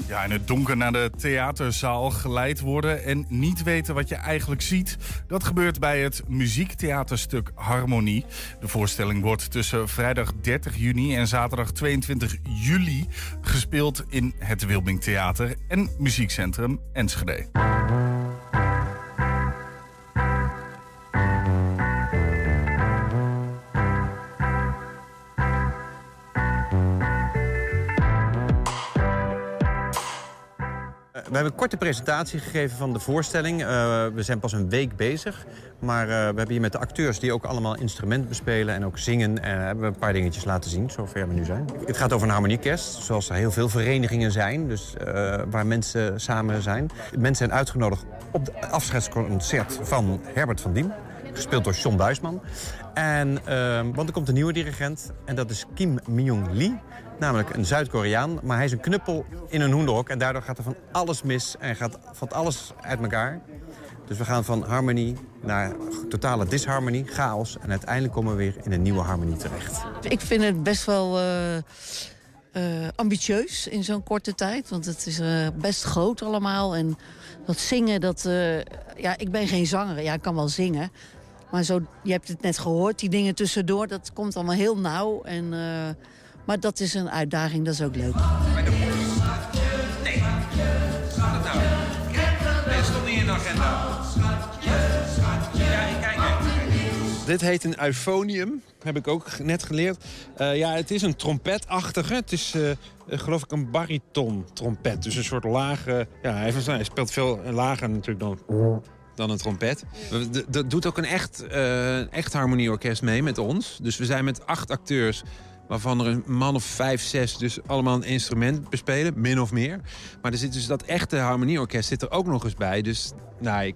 Ja, in het donker naar de theaterzaal geleid worden en niet weten wat je eigenlijk ziet. Dat gebeurt bij het muziektheaterstuk Harmonie. De voorstelling wordt tussen vrijdag 30 juni en zaterdag 22 juli gespeeld in het Wilming Theater en Muziekcentrum Enschede. We hebben een korte presentatie gegeven van de voorstelling. Uh, we zijn pas een week bezig. Maar uh, we hebben hier met de acteurs die ook allemaal instrumenten bespelen... en ook zingen, en hebben we een paar dingetjes laten zien, zover we nu zijn. Het gaat over een harmoniekest, zoals er heel veel verenigingen zijn... Dus, waar mensen samen zijn. Mensen zijn uitgenodigd op het afscheidsconcert van Herbert van Diem. Gespeeld door John Buisman. En, want er komt een nieuwe dirigent en dat is Kim Myung Lee... Namelijk een Zuid-Koreaan, maar hij is een knuppel in een hoenderhok. En daardoor gaat er van alles mis en gaat, valt alles uit elkaar. Dus we gaan van harmonie naar totale disharmonie, chaos. En uiteindelijk komen we weer in een nieuwe harmonie terecht. Ik vind het best wel uh, uh, ambitieus in zo'n korte tijd. Want het is uh, best groot allemaal. En dat zingen, dat... ja, ik ben geen zanger. Ja, ik kan wel zingen. Maar zo, je hebt het net gehoord, die dingen tussendoor, dat komt allemaal heel nauw. En, maar dat is een uitdaging, dat is ook leuk. Nee, gaat het nou? Nee, stond niet in de agenda. Ja, ik kijk Dit heet een euphonium, heb ik ook net geleerd. Uh, ja, het is een trompetachtige. Het is, uh, geloof ik, een bariton trompet. Dus een soort lage... Ja, hij, hij speelt veel lager natuurlijk dan dan een trompet. Dat doet ook een echt, uh, echt harmonieorkest mee met ons. Dus we zijn met acht acteurs waarvan er een man of vijf, zes dus allemaal een instrument bespelen, min of meer. Maar er zit dus dat echte harmonieorkest zit er ook nog eens bij. Dus nou, ik,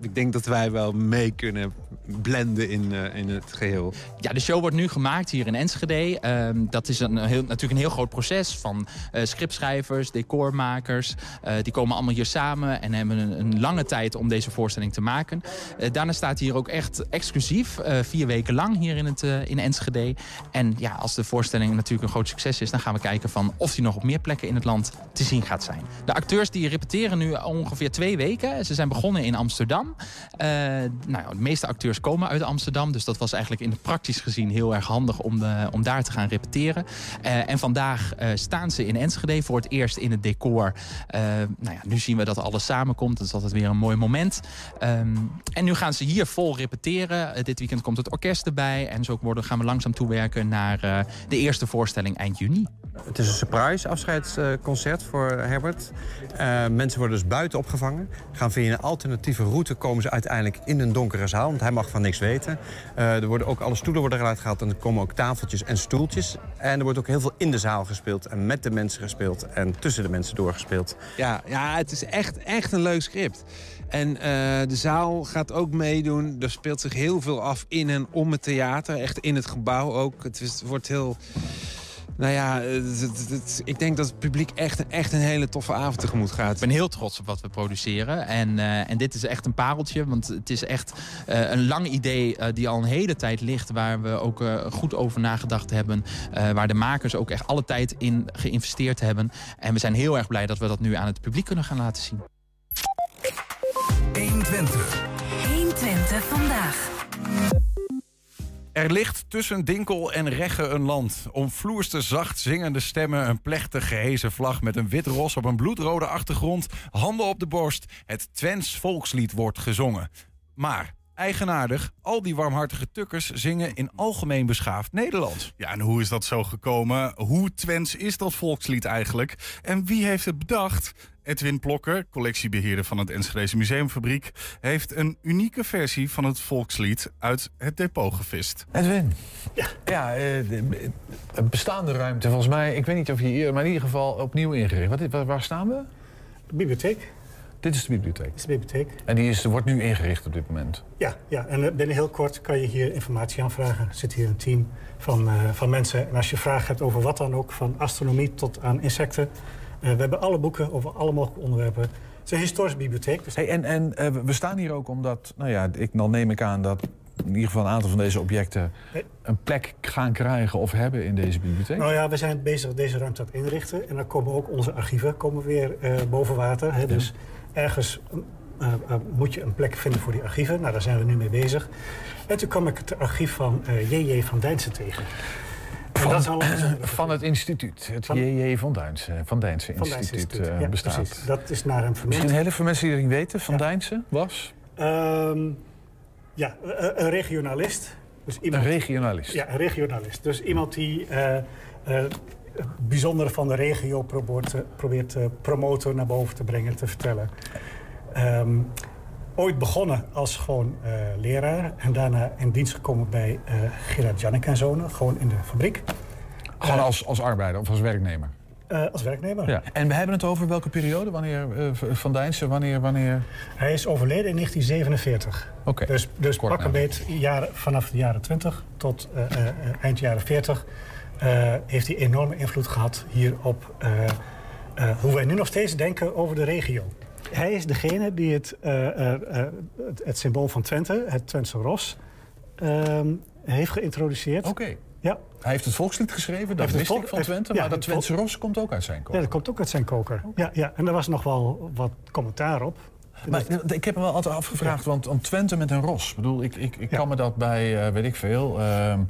ik denk dat wij wel mee kunnen blenden in, uh, in het geheel. Ja, de show wordt nu gemaakt hier in Enschede. Uh, dat is een, heel, natuurlijk een heel groot proces van uh, scriptschrijvers, decormakers. Uh, die komen allemaal hier samen en hebben een, lange tijd om deze voorstelling te maken. daarna staat hier ook echt exclusief, vier weken lang hier in, het, in Enschede. En ja, als de voorstelling natuurlijk een groot succes is... dan gaan we kijken van of die nog op meer plekken in het land te zien gaat zijn. De acteurs die repeteren nu ongeveer twee weken. Ze zijn begonnen in Amsterdam. nou, de meeste acteurs komen uit Amsterdam. Dus dat was eigenlijk in praktisch gezien heel erg handig om, de, om daar te gaan repeteren. Uh, en vandaag uh, staan ze in Enschede voor het eerst in het decor. Nou ja, nu zien we dat alles samenkomt. Dat is altijd weer een mooi moment. Um, en nu gaan ze hier vol repeteren. dit weekend komt het orkest erbij. En zo worden, gaan we langzaam toewerken naar de eerste voorstelling eind juni. Het is een surprise afscheidsconcert voor Herbert. mensen worden dus buiten opgevangen. Gaan via een alternatieve route komen ze uiteindelijk in een donkere zaal. Want hij mag van niks weten. Uh, er worden ook alle stoelen worden eruit gehaald en er komen ook tafeltjes en stoeltjes. En er wordt ook heel veel in de zaal gespeeld en met de mensen gespeeld en tussen de mensen doorgespeeld. Ja, ja het is echt, echt een leuk script. En de zaal gaat ook meedoen. Er speelt zich heel veel af in en om het theater. Echt in het gebouw ook. Het wordt heel... Nou ja, ik denk dat het publiek echt, echt een hele toffe avond tegemoet gaat. Ik ben heel trots op wat we produceren. En, uh, en dit is echt een pareltje. Want het is echt uh, een lang idee uh, die al een hele tijd ligt. Waar we ook goed over nagedacht hebben. waar de makers ook echt alle tijd in geïnvesteerd hebben. En we zijn heel erg blij dat we dat nu aan het publiek kunnen gaan laten zien. 120. 120 vandaag. Er ligt tussen Dinkel en Regge een land. Omvloerste zacht zingende stemmen, een plechtig gehezen vlag met een wit ros op een bloedrode achtergrond, handen op de borst. Het Twents volkslied wordt gezongen. Maar eigenaardig, al die warmhartige tukkers zingen in algemeen beschaafd Nederlands. Ja, en hoe is dat zo gekomen? Hoe Twents is dat volkslied eigenlijk? En wie heeft het bedacht? Edwin Plokker, collectiebeheerder van het Enschedeze Museumfabriek, heeft een unieke versie van het volkslied uit het depot gevist. Edwin, ja, ja uh, bestaande ruimte volgens mij, ik weet niet of je hier, maar in ieder geval opnieuw ingericht. Wat, waar staan we? De bibliotheek. Dit is de bibliotheek? Dit is de bibliotheek. En die is, wordt nu ingericht op dit moment? Ja, ja, en binnen heel kort kan je hier informatie aanvragen. Er zit hier een team van, uh, van mensen. En als je vragen hebt over wat dan ook, van astronomie tot aan insecten... Uh, we hebben alle boeken over alle mogelijke onderwerpen. Het is een historische bibliotheek. Dus... Hey, en en uh, we staan hier ook omdat, nou ja, ik, dan neem ik aan dat in ieder geval een aantal van deze objecten een plek gaan krijgen of hebben in deze bibliotheek? Nou ja, we zijn bezig deze ruimte aan het inrichten. En dan komen ook onze archieven komen weer uh, boven water. Hè. Dus ergens uh, uh, moet je een plek vinden voor die archieven. Nou, daar zijn we nu mee bezig. En toen kwam ik het archief van J.J. van Dijnsen tegen. Van, dat is van het instituut, het J.J. van Dijnsen, van Dijnsen van Instituut, instituut. uh, ja, bestaat. Precies. Dat is naar hem vernoemd. Misschien heel veel mensen die niet weten, Van ja. Dijnsen was? Um, ja, een regionalist. Dus iemand, een regionalist? Ja, een regionalist. Dus iemand die uh, uh, het bijzondere van de regio probeert, te- probeert te promoten, naar boven te brengen, te vertellen. Ehm, ooit begonnen als gewoon eh, leraar en daarna in dienst gekomen bij eh Gerard Jannek en Zonen, gewoon in de fabriek. Gewoon als, als arbeider of als werknemer? Eh, als werknemer. Ja. En we hebben het over welke periode? Wanneer, eh, Van Dijnsen, wanneer, wanneer? Hij is overleden in 1947. Oké. Dus, dus Kort pak een beet jaren, vanaf de jaren 20 tot eh, eh, eh, eind jaren 40 eh, heeft hij enorme invloed gehad hier op eh, eh, hoe wij nu nog steeds denken over de regio. Hij is degene die het, eh, eh, eh, het, het symbool van Twente, het Twentse ros, ehm, heeft geïntroduceerd. Oké. Ja. Hij heeft het volkslied geschreven, dat heeft het wist volk- ik van heeft- Twente. ja, maar dat Twentse ros komt ook uit zijn kop. Ja, dat komt ook uit zijn koker. Ja, ja, en er was nog wel wat commentaar op. Maar ik heb me wel altijd afgevraagd, want, want Twente met een ros. Ik bedoel, ik, ik, ik kan me dat bij, eh, weet ik veel, ehm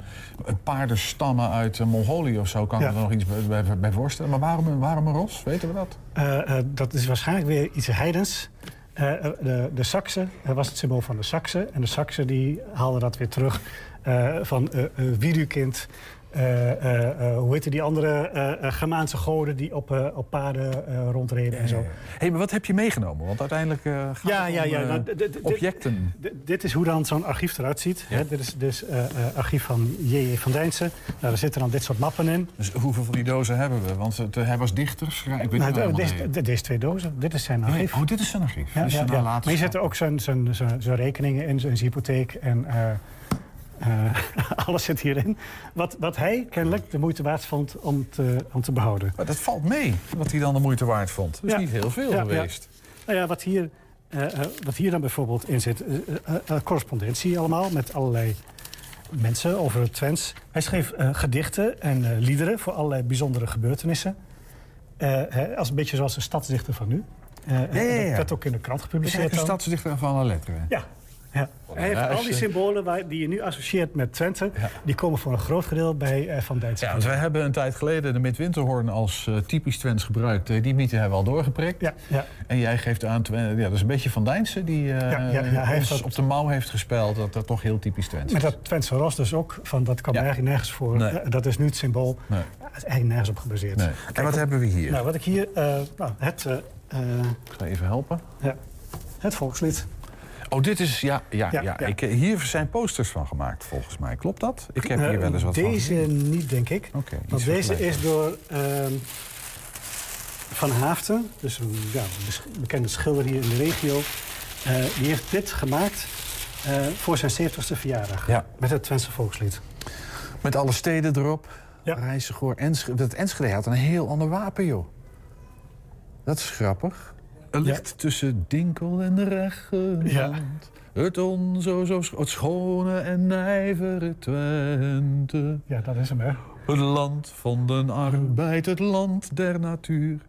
paardenstammen uit eh, Mongolië of zo, kan ik Ja. me er nog iets bij, bij, bij voorstellen. Maar waarom, een- waarom een ros? Weten we dat? Eh, dat is waarschijnlijk weer iets heidens. De, de Saksen eh, was het symbool van de Saksen. En de Saksen die haalden dat weer terug van eh eh, Eh, eh, eh, hoe heette die andere Germaanse goden die op, op paarden rondreden en zo. Hé, maar wat heb je meegenomen? Want uiteindelijk gaat Ja, ja, ja. nou, objecten. dit is hoe dan zo'n archief eruit ziet. Hè, dit is dus archief van J.J. van Dijnsen. Nou, daar zitten dan dit soort mappen in. Dus hoeveel van die dozen hebben we? Want het, hij was dichter, ik weet Nou, niet deze, deze twee dozen, dit is zijn archief. Oh, dit is zijn archief. Ja, Dus ja, nalatenschap. Maar je zet er ook zijn, zijn, zijn, zijn rekeningen in, zijn hypotheek en eh, alles zit hierin. Wat, wat hij kennelijk de moeite waard vond om te, om te behouden. Maar dat valt mee, wat hij dan de moeite waard vond. Dat is Ja. niet heel veel Ja, geweest. ja. Nou ja, wat hier, eh, eh, wat hier dan bijvoorbeeld in zit, correspondentie allemaal met allerlei mensen over Twents. Hij schreef gedichten en liederen voor allerlei bijzondere gebeurtenissen. Als een beetje zoals de stadsdichter van nu. Dat werd ook in de krant gepubliceerd. dan. stadsdichter van alle letteren. Ja. Ja. Hij heeft al die symbolen waar, die je nu associeert met Twente... die komen voor een groot gedeelte bij eh, Van Dijnsen. Ja, want wij hebben een tijd geleden de midwinterhoorn als eh, typisch Twents gebruikt. Eh, die mythe hebben we al doorgeprikt. Ja, ja. En jij geeft aan, ja, dat is een beetje Van Dijnsen die eh, Ja, ja, ja, hij heeft ons dat- op de mouw heeft gespeld. Dat dat toch heel typisch Twents Met is. dat Twentse ros dus ook, van, dat kwam eigenlijk nergens voor. Nee. Dat is nu het symbool. Nee. Ja, het is eigenlijk nergens op gebaseerd. Nee. En wat hebben we hier? Nou, wat ik hier... eh, nou, het, eh, eh, Ik ga even helpen. ja, het volkslied. Oh, dit is, ja, ja, ja. Ik, eh, hier zijn posters van gemaakt, volgens mij. Klopt dat? Ik heb hier Eh, wel eens wat van Deze niet, denk ik. Oké, Want deze is door ehm, Van Haafden, dus een ja, bekende schilder hier in de regio. eh, die heeft dit gemaakt voor zijn 70ste verjaardag. Ja. Met het Twentse volkslied. Met alle steden erop. Ja. Rijssegoor, Enschede. Dat Enschede had een heel ander wapen, joh. Dat is grappig. Er ligt tussen Dinkel en de. Ja. Het on zo, het schone en nijvere Twente. Ja, dat is hem, hè? Het land van den arbeid, het land der natuur.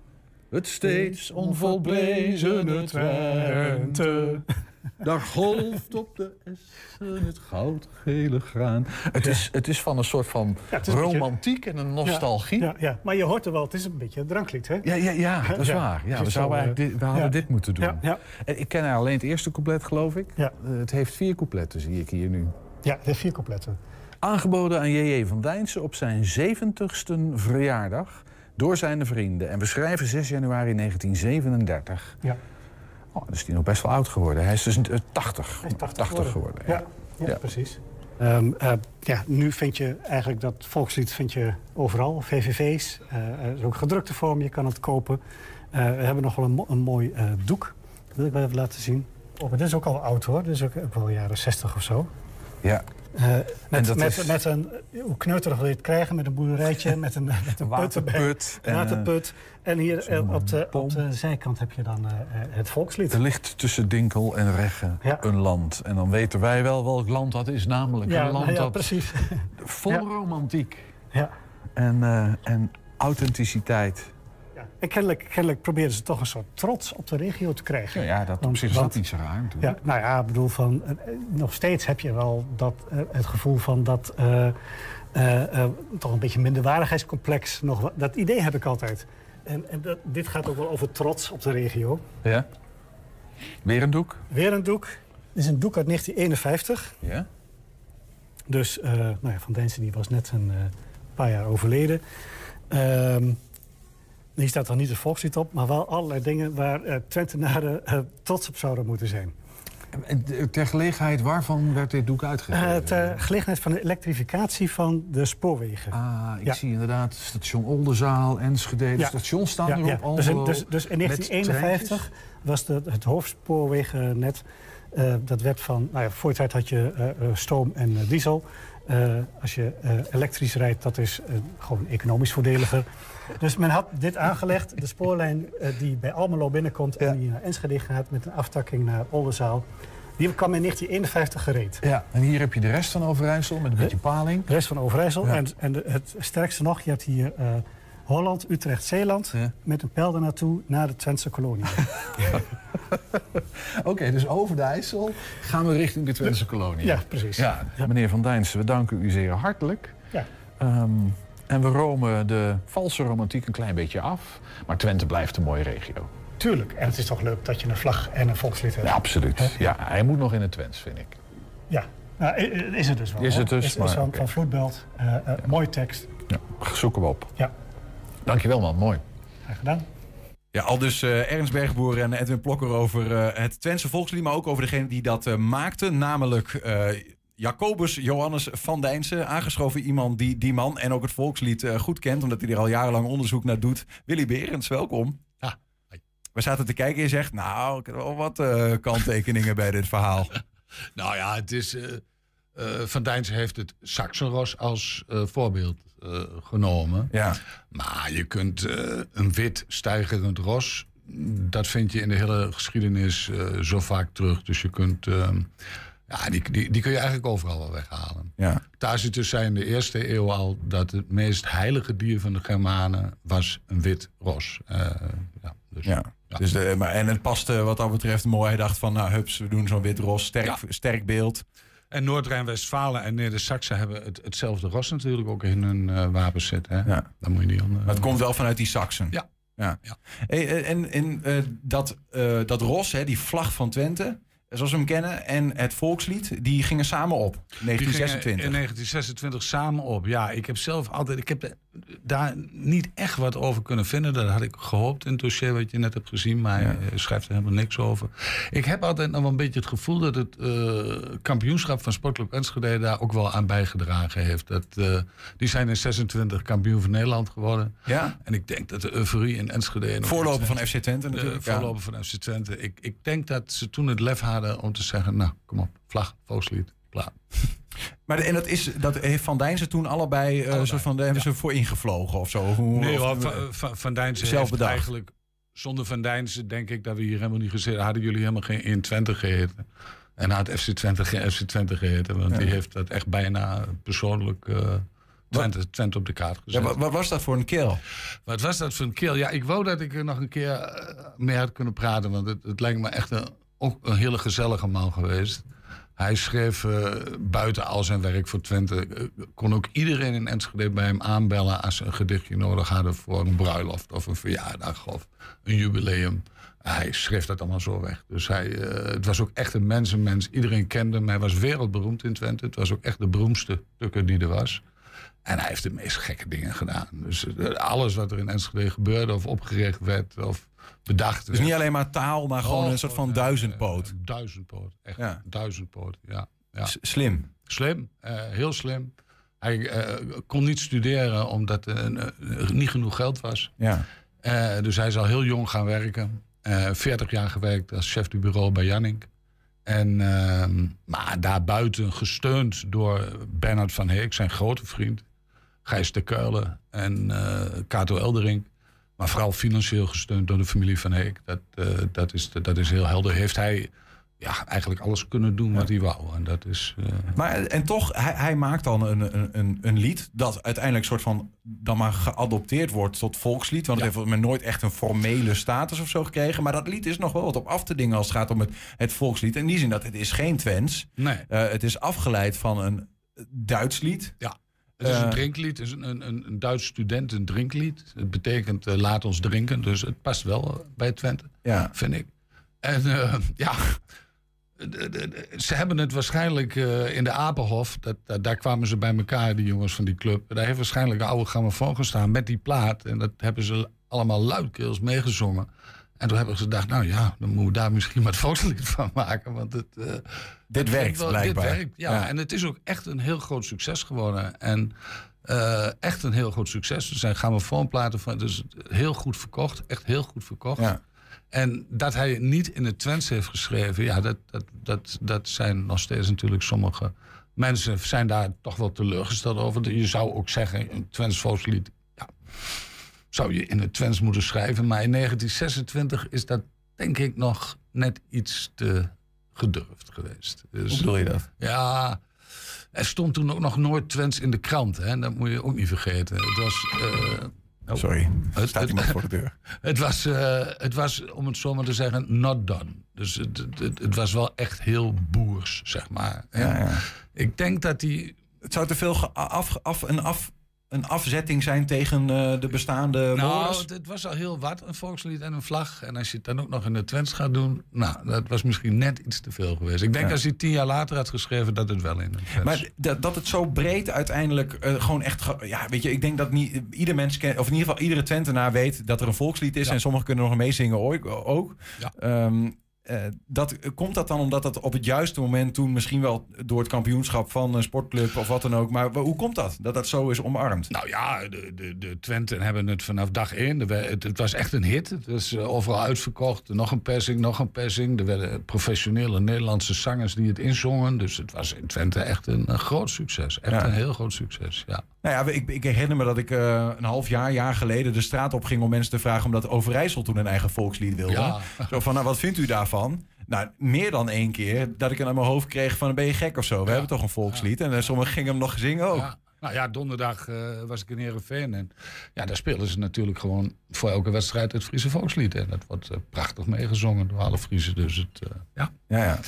Het steeds onvolbrezene Twente. Daar golft op de essen het goudgele graan. Het is, het is van een soort van Ja, beetje- romantiek en een nostalgie. Ja, ja, maar je hoort er wel, het is een beetje een dranklied, hè? Ja, ja, ja, dat is waar. Ja, we, zouden zo, eigenlijk eh, dit, we hadden dit moeten doen. En Ik ken alleen het eerste couplet, geloof ik. Ja. Eh, het heeft vier coupletten, zie ik hier nu. Ja, het heeft vier coupletten. Aangeboden aan J.J. van Dijnsen op zijn 70ste verjaardag door zijn vrienden. En we schrijven 6 januari 1937. Ja. Oh, dan is hij nog best wel oud geworden. Hij is dus eh, 80, Hij is 80, geworden. Ja, ja, Ja. precies. Ehm, eh, ja, nu vind je eigenlijk dat volkslied vind je overal. VVV's, eh, er is ook gedrukte vorm, je kan het kopen. Eh, we hebben nog wel een, mo- een mooi eh, doek. Dat wil ik wel even laten zien. Oh, maar dit is ook al oud hoor. Dit is ook, ook wel jaren 60 of zo. Ja. Eh, met, met, is- met een, hoe kneuterig wil je het krijgen? Met een boerderijtje, met een, met een. Waterput. Een waterput. En hier eh, op, de, op de zijkant heb je dan eh, eh, het volkslied. Er ligt tussen Dinkel en Regge een land. En dan weten wij wel welk land dat is. Namelijk Ja, een land nou ja, dat precies. vol romantiek Ja. en, eh, en authenticiteit. En kennelijk, kennelijk proberen ze toch een soort trots op de regio te krijgen. Ja, ja dat op Want- zich is dat niet zo raar natuurlijk. Ja, nou ja, ik bedoel van, eh, eh, nog steeds heb je wel dat, eh, het gevoel van dat eh, eh, eh, toch een beetje minderwaardigheidscomplex. Nog, dat idee heb ik altijd. En, en dat, dit gaat ook wel over trots op de regio. Ja. Weer een doek? Weer een doek. Dit is een doek uit 1951. Ja. Dus eh, nou ja, Van Densen die was net een, paar jaar overleden. Ehm die staat er niet de volkslied op, maar wel allerlei dingen waar uh, Twentenaren uh, trots op zouden moeten zijn. Ter gelegenheid waarvan werd dit doek uitgegeven? Uh, ter gelegenheid van de elektrificatie van de spoorwegen. Ah, ik ja. zie inderdaad station Oldenzaal, Enschede. De ja. stations staan ja, erop. Ja. Dus, dus, dus, in 1951 was de, het hoofdspoorwegennet... Uh, dat werd van... Nou ja, voor tijd had je uh, stoom en diesel. als je elektrisch rijdt, dat is gewoon economisch voordeliger. Dus men had dit aangelegd. De spoorlijn die bij Almelo binnenkomt... en die naar Enschede gaat met een aftakking naar Oldenzaal... Die kwam in 1951 gereed. Ja, en hier heb je de rest van Overijssel met een beetje paling. De rest van Overijssel. Ja. En, en de, het sterkste nog, je hebt hier uh, Holland, Utrecht, Zeeland... Ja. met een pijl naartoe naar de Twentse kolonie. Oké, okay, dus over de IJssel gaan we richting de Twentse kolonie. Ja, precies. Ja, meneer Van Dijnsen, we danken u zeer hartelijk. Ja. Um, en we romen de valse romantiek een klein beetje af. Maar Twente blijft een mooie regio. Tuurlijk. En het is toch leuk dat je een vlag en een volkslied hebt. Ja, absoluut. He? Ja, hij moet nog in het Twents, vind ik. Ja, nou, is het dus wel. Is het dus, is, maar, is van, okay. van Vloedbelt. Uh, uh, ja. Mooie tekst. Ja, zoeken we op. Ja. Dankjewel, man. Mooi. Graag gedaan. Ja, al dus uh, Ernst Bergboer en Edwin Plokker over uh, het Twentse volkslied... maar ook over degene die dat uh, maakte, namelijk... Jacobus Johannes van Dijnsen, aangeschoven iemand die die man en ook het volkslied goed kent... omdat hij er al jarenlang onderzoek naar doet. Willy Berends, welkom. Ja. We zaten te kijken en je zegt, nou, ik heb wel wat uh, kanttekeningen bij dit verhaal. Nou ja, het is... Uh, Van Dijnsen heeft het Saxenros als voorbeeld genomen. Ja. Maar je kunt een wit stijgerend ros... dat vind je in de hele geschiedenis zo vaak terug. Dus je kunt... Ja, die, die, die kun je eigenlijk overal wel weghalen. Ja. Tacitus zei in de eerste eeuw al dat het meest heilige dier van de Germanen was een wit ros. Uh, ja, dus, ja. ja. Dus de, maar, en het paste wat dat betreft mooi. Hij dacht van, nou hups, we doen zo'n wit ros, sterk, ja. sterk beeld. En Noord-Rijn-Westfalen en Neder-Saxen hebben het, hetzelfde ros natuurlijk ook in hun uh, wapenset. Hè? Ja. Dan moet je niet aan. Uh, maar het komt wel vanuit die Saxen. Ja. ja. ja. Hey, en en dat, dat ros, hè, die vlag van Twente zoals we hem kennen, en het volkslied, die gingen samen op. 1926. in 1926 samen op. Ja, ik heb zelf altijd, ik heb daar niet echt wat over kunnen vinden. Dat had ik gehoopt in het dossier wat je net hebt gezien, maar ja. hij schrijft er helemaal niks over. Ik heb altijd nog wel een beetje het gevoel dat het uh, kampioenschap van Sportclub Enschede daar ook wel aan bijgedragen heeft. Dat, uh, die zijn in 26 kampioen van Nederland geworden. Ja. En ik denk dat de euforie in Enschede... Voorloper van FC Twente natuurlijk. De voorloper van FC Twente. Ik, ik denk dat ze toen het lef hadden om te zeggen, nou, kom op, vlag, volkslied, klaar. Maar de, en dat, is, dat heeft Van Dijnsen toen allebei, uh, allebei. soort van, daar hebben ja. ze voor ingevlogen of zo? Hoe, nee, van, van, zelf heeft bedacht. eigenlijk... Zonder Van Dijnsen denk ik dat we hier helemaal niet gezeten hadden jullie helemaal geen in Twente geheten. En had FC Twente geen FC Twente geheten. Want ja. die heeft dat echt bijna persoonlijk... Uh, Twente, Twente op de kaart gezet. Ja, wat was dat voor een keel? Wat was dat voor een keel? Ja, ik wou dat ik er nog een keer mee had kunnen praten. Want het, het lijkt me echt een, ook een hele gezellige man geweest. Hij schreef uh, buiten al zijn werk voor Twente... Uh, kon ook iedereen in Enschede bij hem aanbellen... als ze een gedichtje nodig hadden voor een bruiloft of een verjaardag of een jubileum. Hij schreef dat allemaal zo weg. Dus hij, uh, het was ook echt een mensenmens. Iedereen kende hem. Hij was wereldberoemd in Twente. Het was ook echt de beroemdste tukker die er was. En hij heeft de meest gekke dingen gedaan. Dus alles wat er in Enschede gebeurde of opgericht werd... of bedacht Dus niet alleen maar taal, maar gewoon oh, een soort van duizendpoot. Uh, duizendpoot, echt. Ja. Duizendpoot, ja. ja. Slim. Slim, uh, heel slim. Hij uh, kon niet studeren omdat er niet genoeg geld was. Ja. dus hij is al heel jong gaan werken. 40 jaar gewerkt als chef du bureau bij Jannik. En, ehm, maar daarbuiten gesteund door Bernard van Heek, zijn grote vriend. Gijs de Kuilen en Kato Eldering. Maar vooral financieel gesteund door de familie van Heek. Dat, uh, dat, is, dat is heel helder. Heeft hij ja, eigenlijk alles kunnen doen wat hij wou. En, dat is, uh... maar, en toch, hij, hij maakt dan een, een, een lied dat uiteindelijk soort van dan maar geadopteerd wordt tot volkslied. Want ja. het heeft men nooit echt een formele status of zo gekregen. Maar dat lied is nog wel wat op af te dingen als het gaat om het, het volkslied. In die zin dat het is geen Twents. Nee. Uh, het is afgeleid van een Duits lied. Ja. Het is een drinklied, het is een, een, een Duits student een drinklied. Het betekent uh, laat ons drinken, dus het past wel bij Twente, ja. vind ik. En uh, ja, ze hebben het waarschijnlijk eh, in de Apenhof, dat, dat- daar kwamen ze bij elkaar, die jongens van die club. Daar heeft waarschijnlijk een oude grammofoon gestaan met die plaat. En dat hebben ze allemaal luidkeels meegezongen. En toen hebben ze gedacht, nou ja, dan moeten we daar misschien maar het volkslied van maken. Want het, eh, het werkt wel- blijkbaar. Dit werkt, ja. Ja. En het is ook echt een heel groot succes geworden. En eh, echt een heel groot succes. Er zijn grammofoonplaten van, dus heel goed verkocht. Echt heel goed verkocht. Ja. En dat hij niet in het Twents heeft geschreven, ja, dat, dat, dat, dat zijn nog steeds natuurlijk sommige mensen zijn daar toch wel teleurgesteld over. Je zou ook zeggen, een Twents volkslied, ja, zou je in het Twents moeten schrijven. Maar in 1926 is dat denk ik nog net iets te gedurfd geweest. Dus, Hoe bedoel je dat? Ja, er stond toen ook nog nooit Twents in de krant. Hè? Dat moet je ook niet vergeten. Het was... eh, oh. Sorry, Het, staat iemand voor de deur. het, was, eh, het was, om het zo maar te zeggen, not done. Dus het, het, was wel echt heel boers, zeg maar. Ja, ja. Ik denk dat die... Het zou te veel af, af, een, af, een afzetting zijn tegen eh, de bestaande. Nou, het, het was al heel wat, een volkslied en een vlag. En als je het dan ook nog in de Twents gaat doen... Nou, dat was misschien net iets te veel geweest. Ik denk Ja. als hij tien jaar later had geschreven... dat het wel in de Twents... Maar dat, dat het zo breed uiteindelijk eh, gewoon echt... Ja, weet je, ik denk dat niet ieder mens kent... Of in ieder geval iedere Twentenaar weet dat er een volkslied is. Ja. En sommigen kunnen nog meezingen ook. ook. Ja. Ehm, eh, dat, komt dat dan omdat dat op het juiste moment toen... misschien wel door het kampioenschap van een sportclub of wat dan ook... maar hoe komt dat? Dat dat zo is omarmd? Nou ja, de, de, de Twenten hebben het vanaf dag één. Het, het was echt een hit. Het was eh, overal uitverkocht. Nog een persing, nog een persing. Er werden professionele Nederlandse zangers die het inzongen. Dus het was in Twente echt een, een groot succes. Echt Ja. een heel groot succes, ja. Nou ja, ik, ik herinner me dat ik eh, een half jaar, jaar geleden de straat op ging om mensen te vragen omdat Overijssel toen een eigen volkslied wilde. Ja. Zo van, nou wat vindt u daarvan? Nou, meer dan één keer dat ik het aan mijn hoofd kreeg van ben je gek of zo? We hebben toch een volkslied? En eh, sommigen gingen hem nog zingen ook. Ja. Nou ja, donderdag eh, was ik in Heerenveen. En ja, daar speelden ze natuurlijk gewoon voor elke wedstrijd het Friese volkslied. En dat wordt eh, prachtig meegezongen door alle Friesen. Dus het, ja. Ja, ja.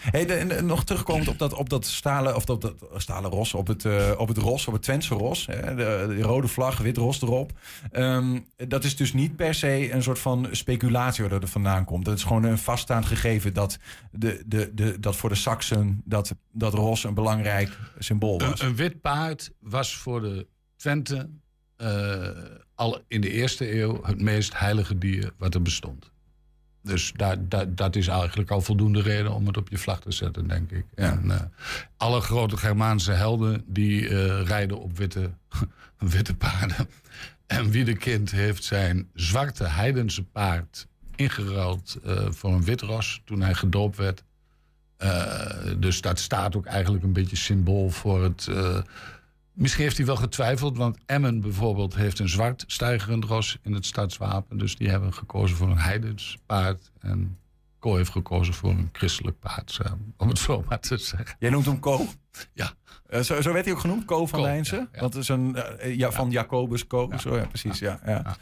Hey, de- nog terugkomend op dat, op dat stalen, of op dat stalen ros, op het, eh, op het ros, op het Twentse ros. Hè, de, de rode vlag, wit ros erop. Ehm, dat is dus niet per se een soort van speculatie waar dat er vandaan komt. Dat is gewoon een vaststaand gegeven dat, de, de, de, dat voor de Saksen dat, dat ros een belangrijk symbool was. Een, een wit paard was voor de Twente eh, al in de eerste eeuw het meest heilige dier wat er bestond. Dus daar, daar, dat is eigenlijk al voldoende reden om het op je vlag te zetten, denk ik. En eh, alle grote Germaanse helden die eh, rijden op witte, witte paarden. En Wiedekind heeft zijn zwarte heidense paard ingeruild eh, voor een wit ros toen hij gedoopt werd. Dus dat staat ook eigenlijk een beetje symbool voor het. Misschien heeft hij wel getwijfeld, want Emmen bijvoorbeeld heeft een zwart stijgerend ros in het stadswapen. Dus die hebben gekozen voor een heidens paard. En Co heeft gekozen voor een christelijk paard, eh, om het zo maar te zeggen. Jij noemt hem Co? Ja. Eh, zo, zo werd hij ook genoemd, Co van Co, Lijnsen? ja, ja. Want het is een, eh, ja, van Jacobus Co. Zo, ja, precies. Ja, ja.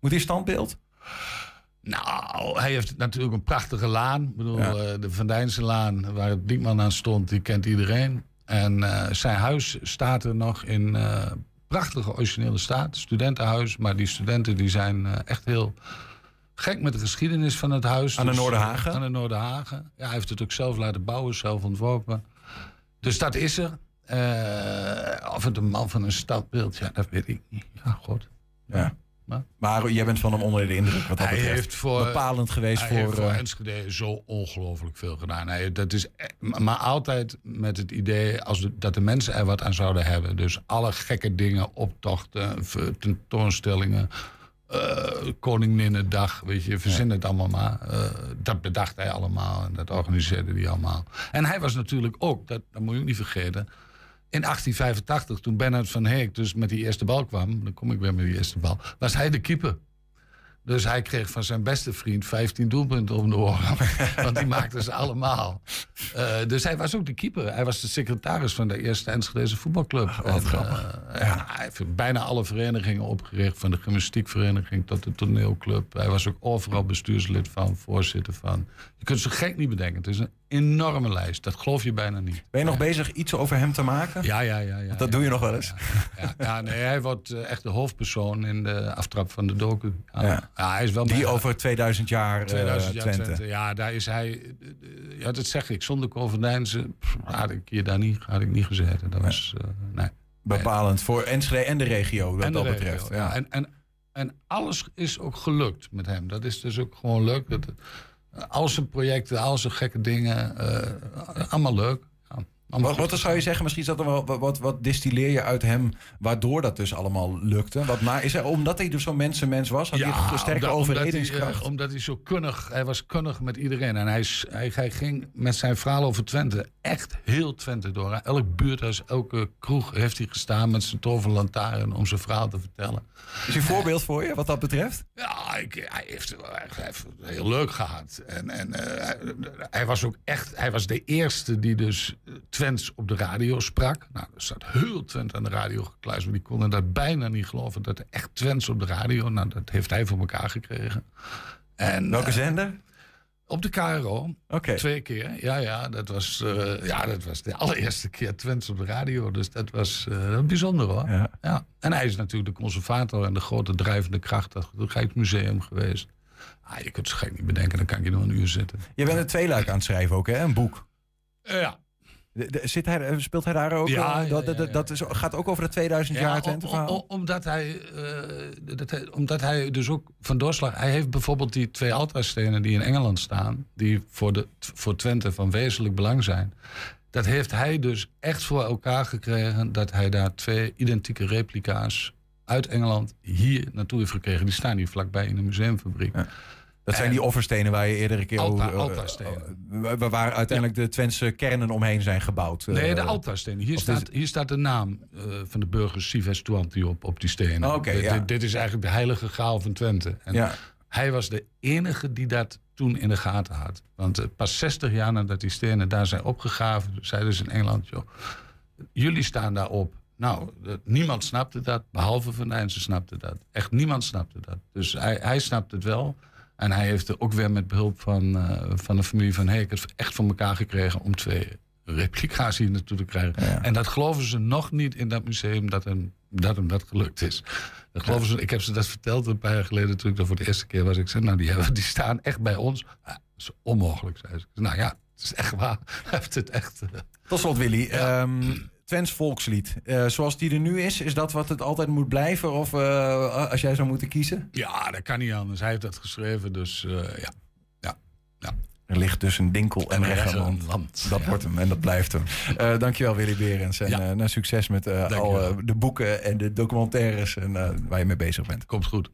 Moet hij standbeeld? Nou, hij heeft natuurlijk een prachtige laan. Ik bedoel, de Van Dijnse laan, waar het Diekman aan stond, die kent iedereen. En eh, zijn huis staat er nog in eh, prachtige originele staat. Studentenhuis, maar die studenten die zijn eh, echt heel gek met de geschiedenis van het huis. Aan de Dus, Noorderhagen? Aan de Noorderhagen. Ja, hij heeft het ook zelf laten bouwen, zelf ontworpen. Dus dat is er. Eh, of het een man van een stadbeeld, ja, dat weet ik niet. Ja, god. Ja. Maar- Maar jij bent van hem onder de indruk wat dat Hij betreft. heeft voor, Bepalend geweest hij voor... heeft voor eh, Enschede zo ongelooflijk veel gedaan. Hij, dat is, e- maar altijd met het idee als de- dat de mensen er wat aan zouden hebben. Dus alle gekke dingen, optochten, tentoonstellingen... eh Koninginnedag, weet je, verzin het allemaal maar. Eh, dat bedacht hij allemaal en dat organiseerde hij allemaal. En hij was natuurlijk ook, dat, dat moet je ook niet vergeten... In 1885, toen Bernard van Heek dus met die eerste bal kwam... dan kom ik weer met die eerste bal, was hij de keeper. Dus hij kreeg van zijn beste vriend 15 doelpunten om de oren. Want die maakten ze allemaal. Eh, dus hij was ook de keeper. Hij was de secretaris van de eerste Enschedeze voetbalclub. En, eh, ja, hij heeft bijna alle verenigingen opgericht. Van de gymnastiekvereniging tot de toneelclub. Hij was ook overal bestuurslid van, voorzitter van. Je kunt het zo gek niet bedenken. Het is een enorme lijst. Dat geloof je bijna niet. Ben je nog bezig iets over hem te maken? Ja, ja, ja. ja dat doe je nog wel eens. Ja, ja, nee, hij wordt uh, echt de hoofdpersoon in de aftrap van de docu. Ja, hij is wel Die over 2000 jaar, 2000 uh, jaar Twente. Twente. Ja, daar is hij... Ja, dat zeg ik. Zonder Kovendijnse had ik hier daar niet, had ik niet gezeten. Dat was... Uh, nee. Bepalend voor Enschede en de regio, wat en dat regio, betreft. Ja. En, en, en alles is ook gelukt met hem. Dat is dus ook gewoon leuk. Dat, al zijn projecten, al zijn gekke dingen, uh, allemaal leuk. Wat, wat zou je zeggen, misschien is dat er wel, wat, wat, distilleer je uit hem, waardoor dat dus allemaal lukte? Wat, maar is er, omdat hij dus zo'n mensenmens was, had ja, hij een sterke omdat, overredingskracht? Omdat hij, uh, omdat hij zo kunnig, hij was kunnig met iedereen. En hij, hij, hij ging met zijn verhaal over Twente echt heel Twente door. Elk buurthuis, elke kroeg heeft hij gestaan met zijn toverlantaarn om zijn verhaal te vertellen. Is een voorbeeld voor je wat dat betreft? Ja, ik, hij, heeft, hij heeft het heel leuk gehad. En, en uh, hij, hij, was ook echt, hij was de eerste die dus Twents op de radio sprak. Nou, er zat heel Twente aan de radio gekluisterd. Maar die konden dat bijna niet geloven. Dat er echt Twents op de radio, nou, dat heeft hij voor elkaar gekregen. En, Welke zender? Op de KRO. Okay. Twee keer. Ja, ja, dat was, uh, ja, dat was de allereerste keer Twents op de radio. Dus dat was uh, bijzonder hoor. Ja. ja. En hij is natuurlijk de conservator en de grote drijvende kracht achter het Rijksmuseum geweest. Ah, je kunt het gek niet bedenken, dan kan ik je nog een uur zitten. Je bent een tweeluik aan het schrijven ook, hè? Een boek. Ja. De, de, zit hij, speelt hij daar ook? Ja, ja, dat, dat, dat is, gaat ook over de 2000 jaar Twente om, om, omdat, hij, uh, dat hij, omdat hij dus ook van doorslag... Hij heeft bijvoorbeeld die twee altaarstenen die in Engeland staan... die voor, de, voor Twente van wezenlijk belang zijn. Dat heeft hij dus echt voor elkaar gekregen... dat hij daar twee identieke replica's uit Engeland hier naartoe heeft gekregen. Die staan hier vlakbij in de museumfabriek. Dat zijn die offerstenen waar je eerder een keer Alta, over... altaarstenen. Uh, waar uiteindelijk ja. de Twentse kernen omheen zijn gebouwd. Uh, nee, de altaarstenen. Hier, staat, hier staat de naam uh, van de burger Sives Tuanti op, op die stenen. Oh, okay, dit, ja. dit, is eigenlijk de heilige graal van Twente. En ja. Hij was de enige die dat toen in de gaten had. Want uh, pas 60 jaar nadat die stenen daar zijn opgegraven... zeiden ze in Engeland, joh, jullie staan daarop. Nou, niemand snapte dat, behalve Van Dijnsen snapte dat. Echt niemand snapte dat. Dus hij, hij snapte het wel... En hij heeft er ook weer met behulp van, uh, van de familie van Heek het echt voor elkaar gekregen om twee replica's hier naartoe te krijgen. Ja. En dat geloven ze nog niet in dat museum dat hem dat, hem dat gelukt is. Dat geloven ze, ik heb ze dat verteld een paar jaar geleden toen ik dat voor de eerste keer was. Ik zei, nou die, hebben, die staan echt bij ons. Ja, dat is onmogelijk, zei ze. Nou ja, het is echt waar. Hij heeft het echt... Uh, Tot slot, Willy. Um, Twents volkslied. Uh, zoals die er nu is, is dat wat het altijd moet blijven? Of uh, als jij zou moeten kiezen? Ja, dat kan niet anders. Hij heeft dat geschreven, dus uh, ja. ja. ja. Er ligt tussen Dinkel en Regeland. Land. Dat ja. wordt hem en dat blijft hem. Uh, dankjewel Willy Berends. En ja. uh, succes met uh, al de boeken en de documentaires en, waar je mee bezig bent. Komt goed.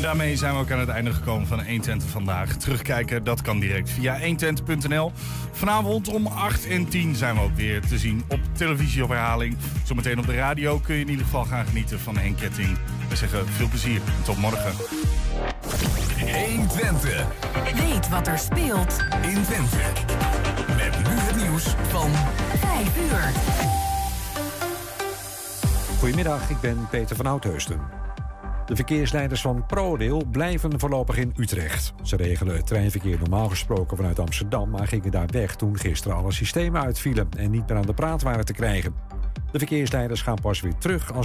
Daarmee zijn we ook aan het einde gekomen van 120 vandaag. Terugkijken, dat kan direct via 120.nl. Vanavond om 8 en 10 zijn we ook weer te zien op televisie of herhaling. Zometeen op de radio kun je in ieder geval gaan genieten van Henk Ketting. We zeggen veel plezier en tot morgen. 120. Weet wat er speelt in Twente. Met nu het nieuws van 5 uur. Goedemiddag, ik ben Peter van Oudheusden. De verkeersleiders van ProRail blijven voorlopig in Utrecht. Ze regelen het treinverkeer normaal gesproken vanuit Amsterdam... maar gingen daar weg toen gisteren alle systemen uitvielen... en niet meer aan de praat waren te krijgen. De verkeersleiders gaan pas weer terug als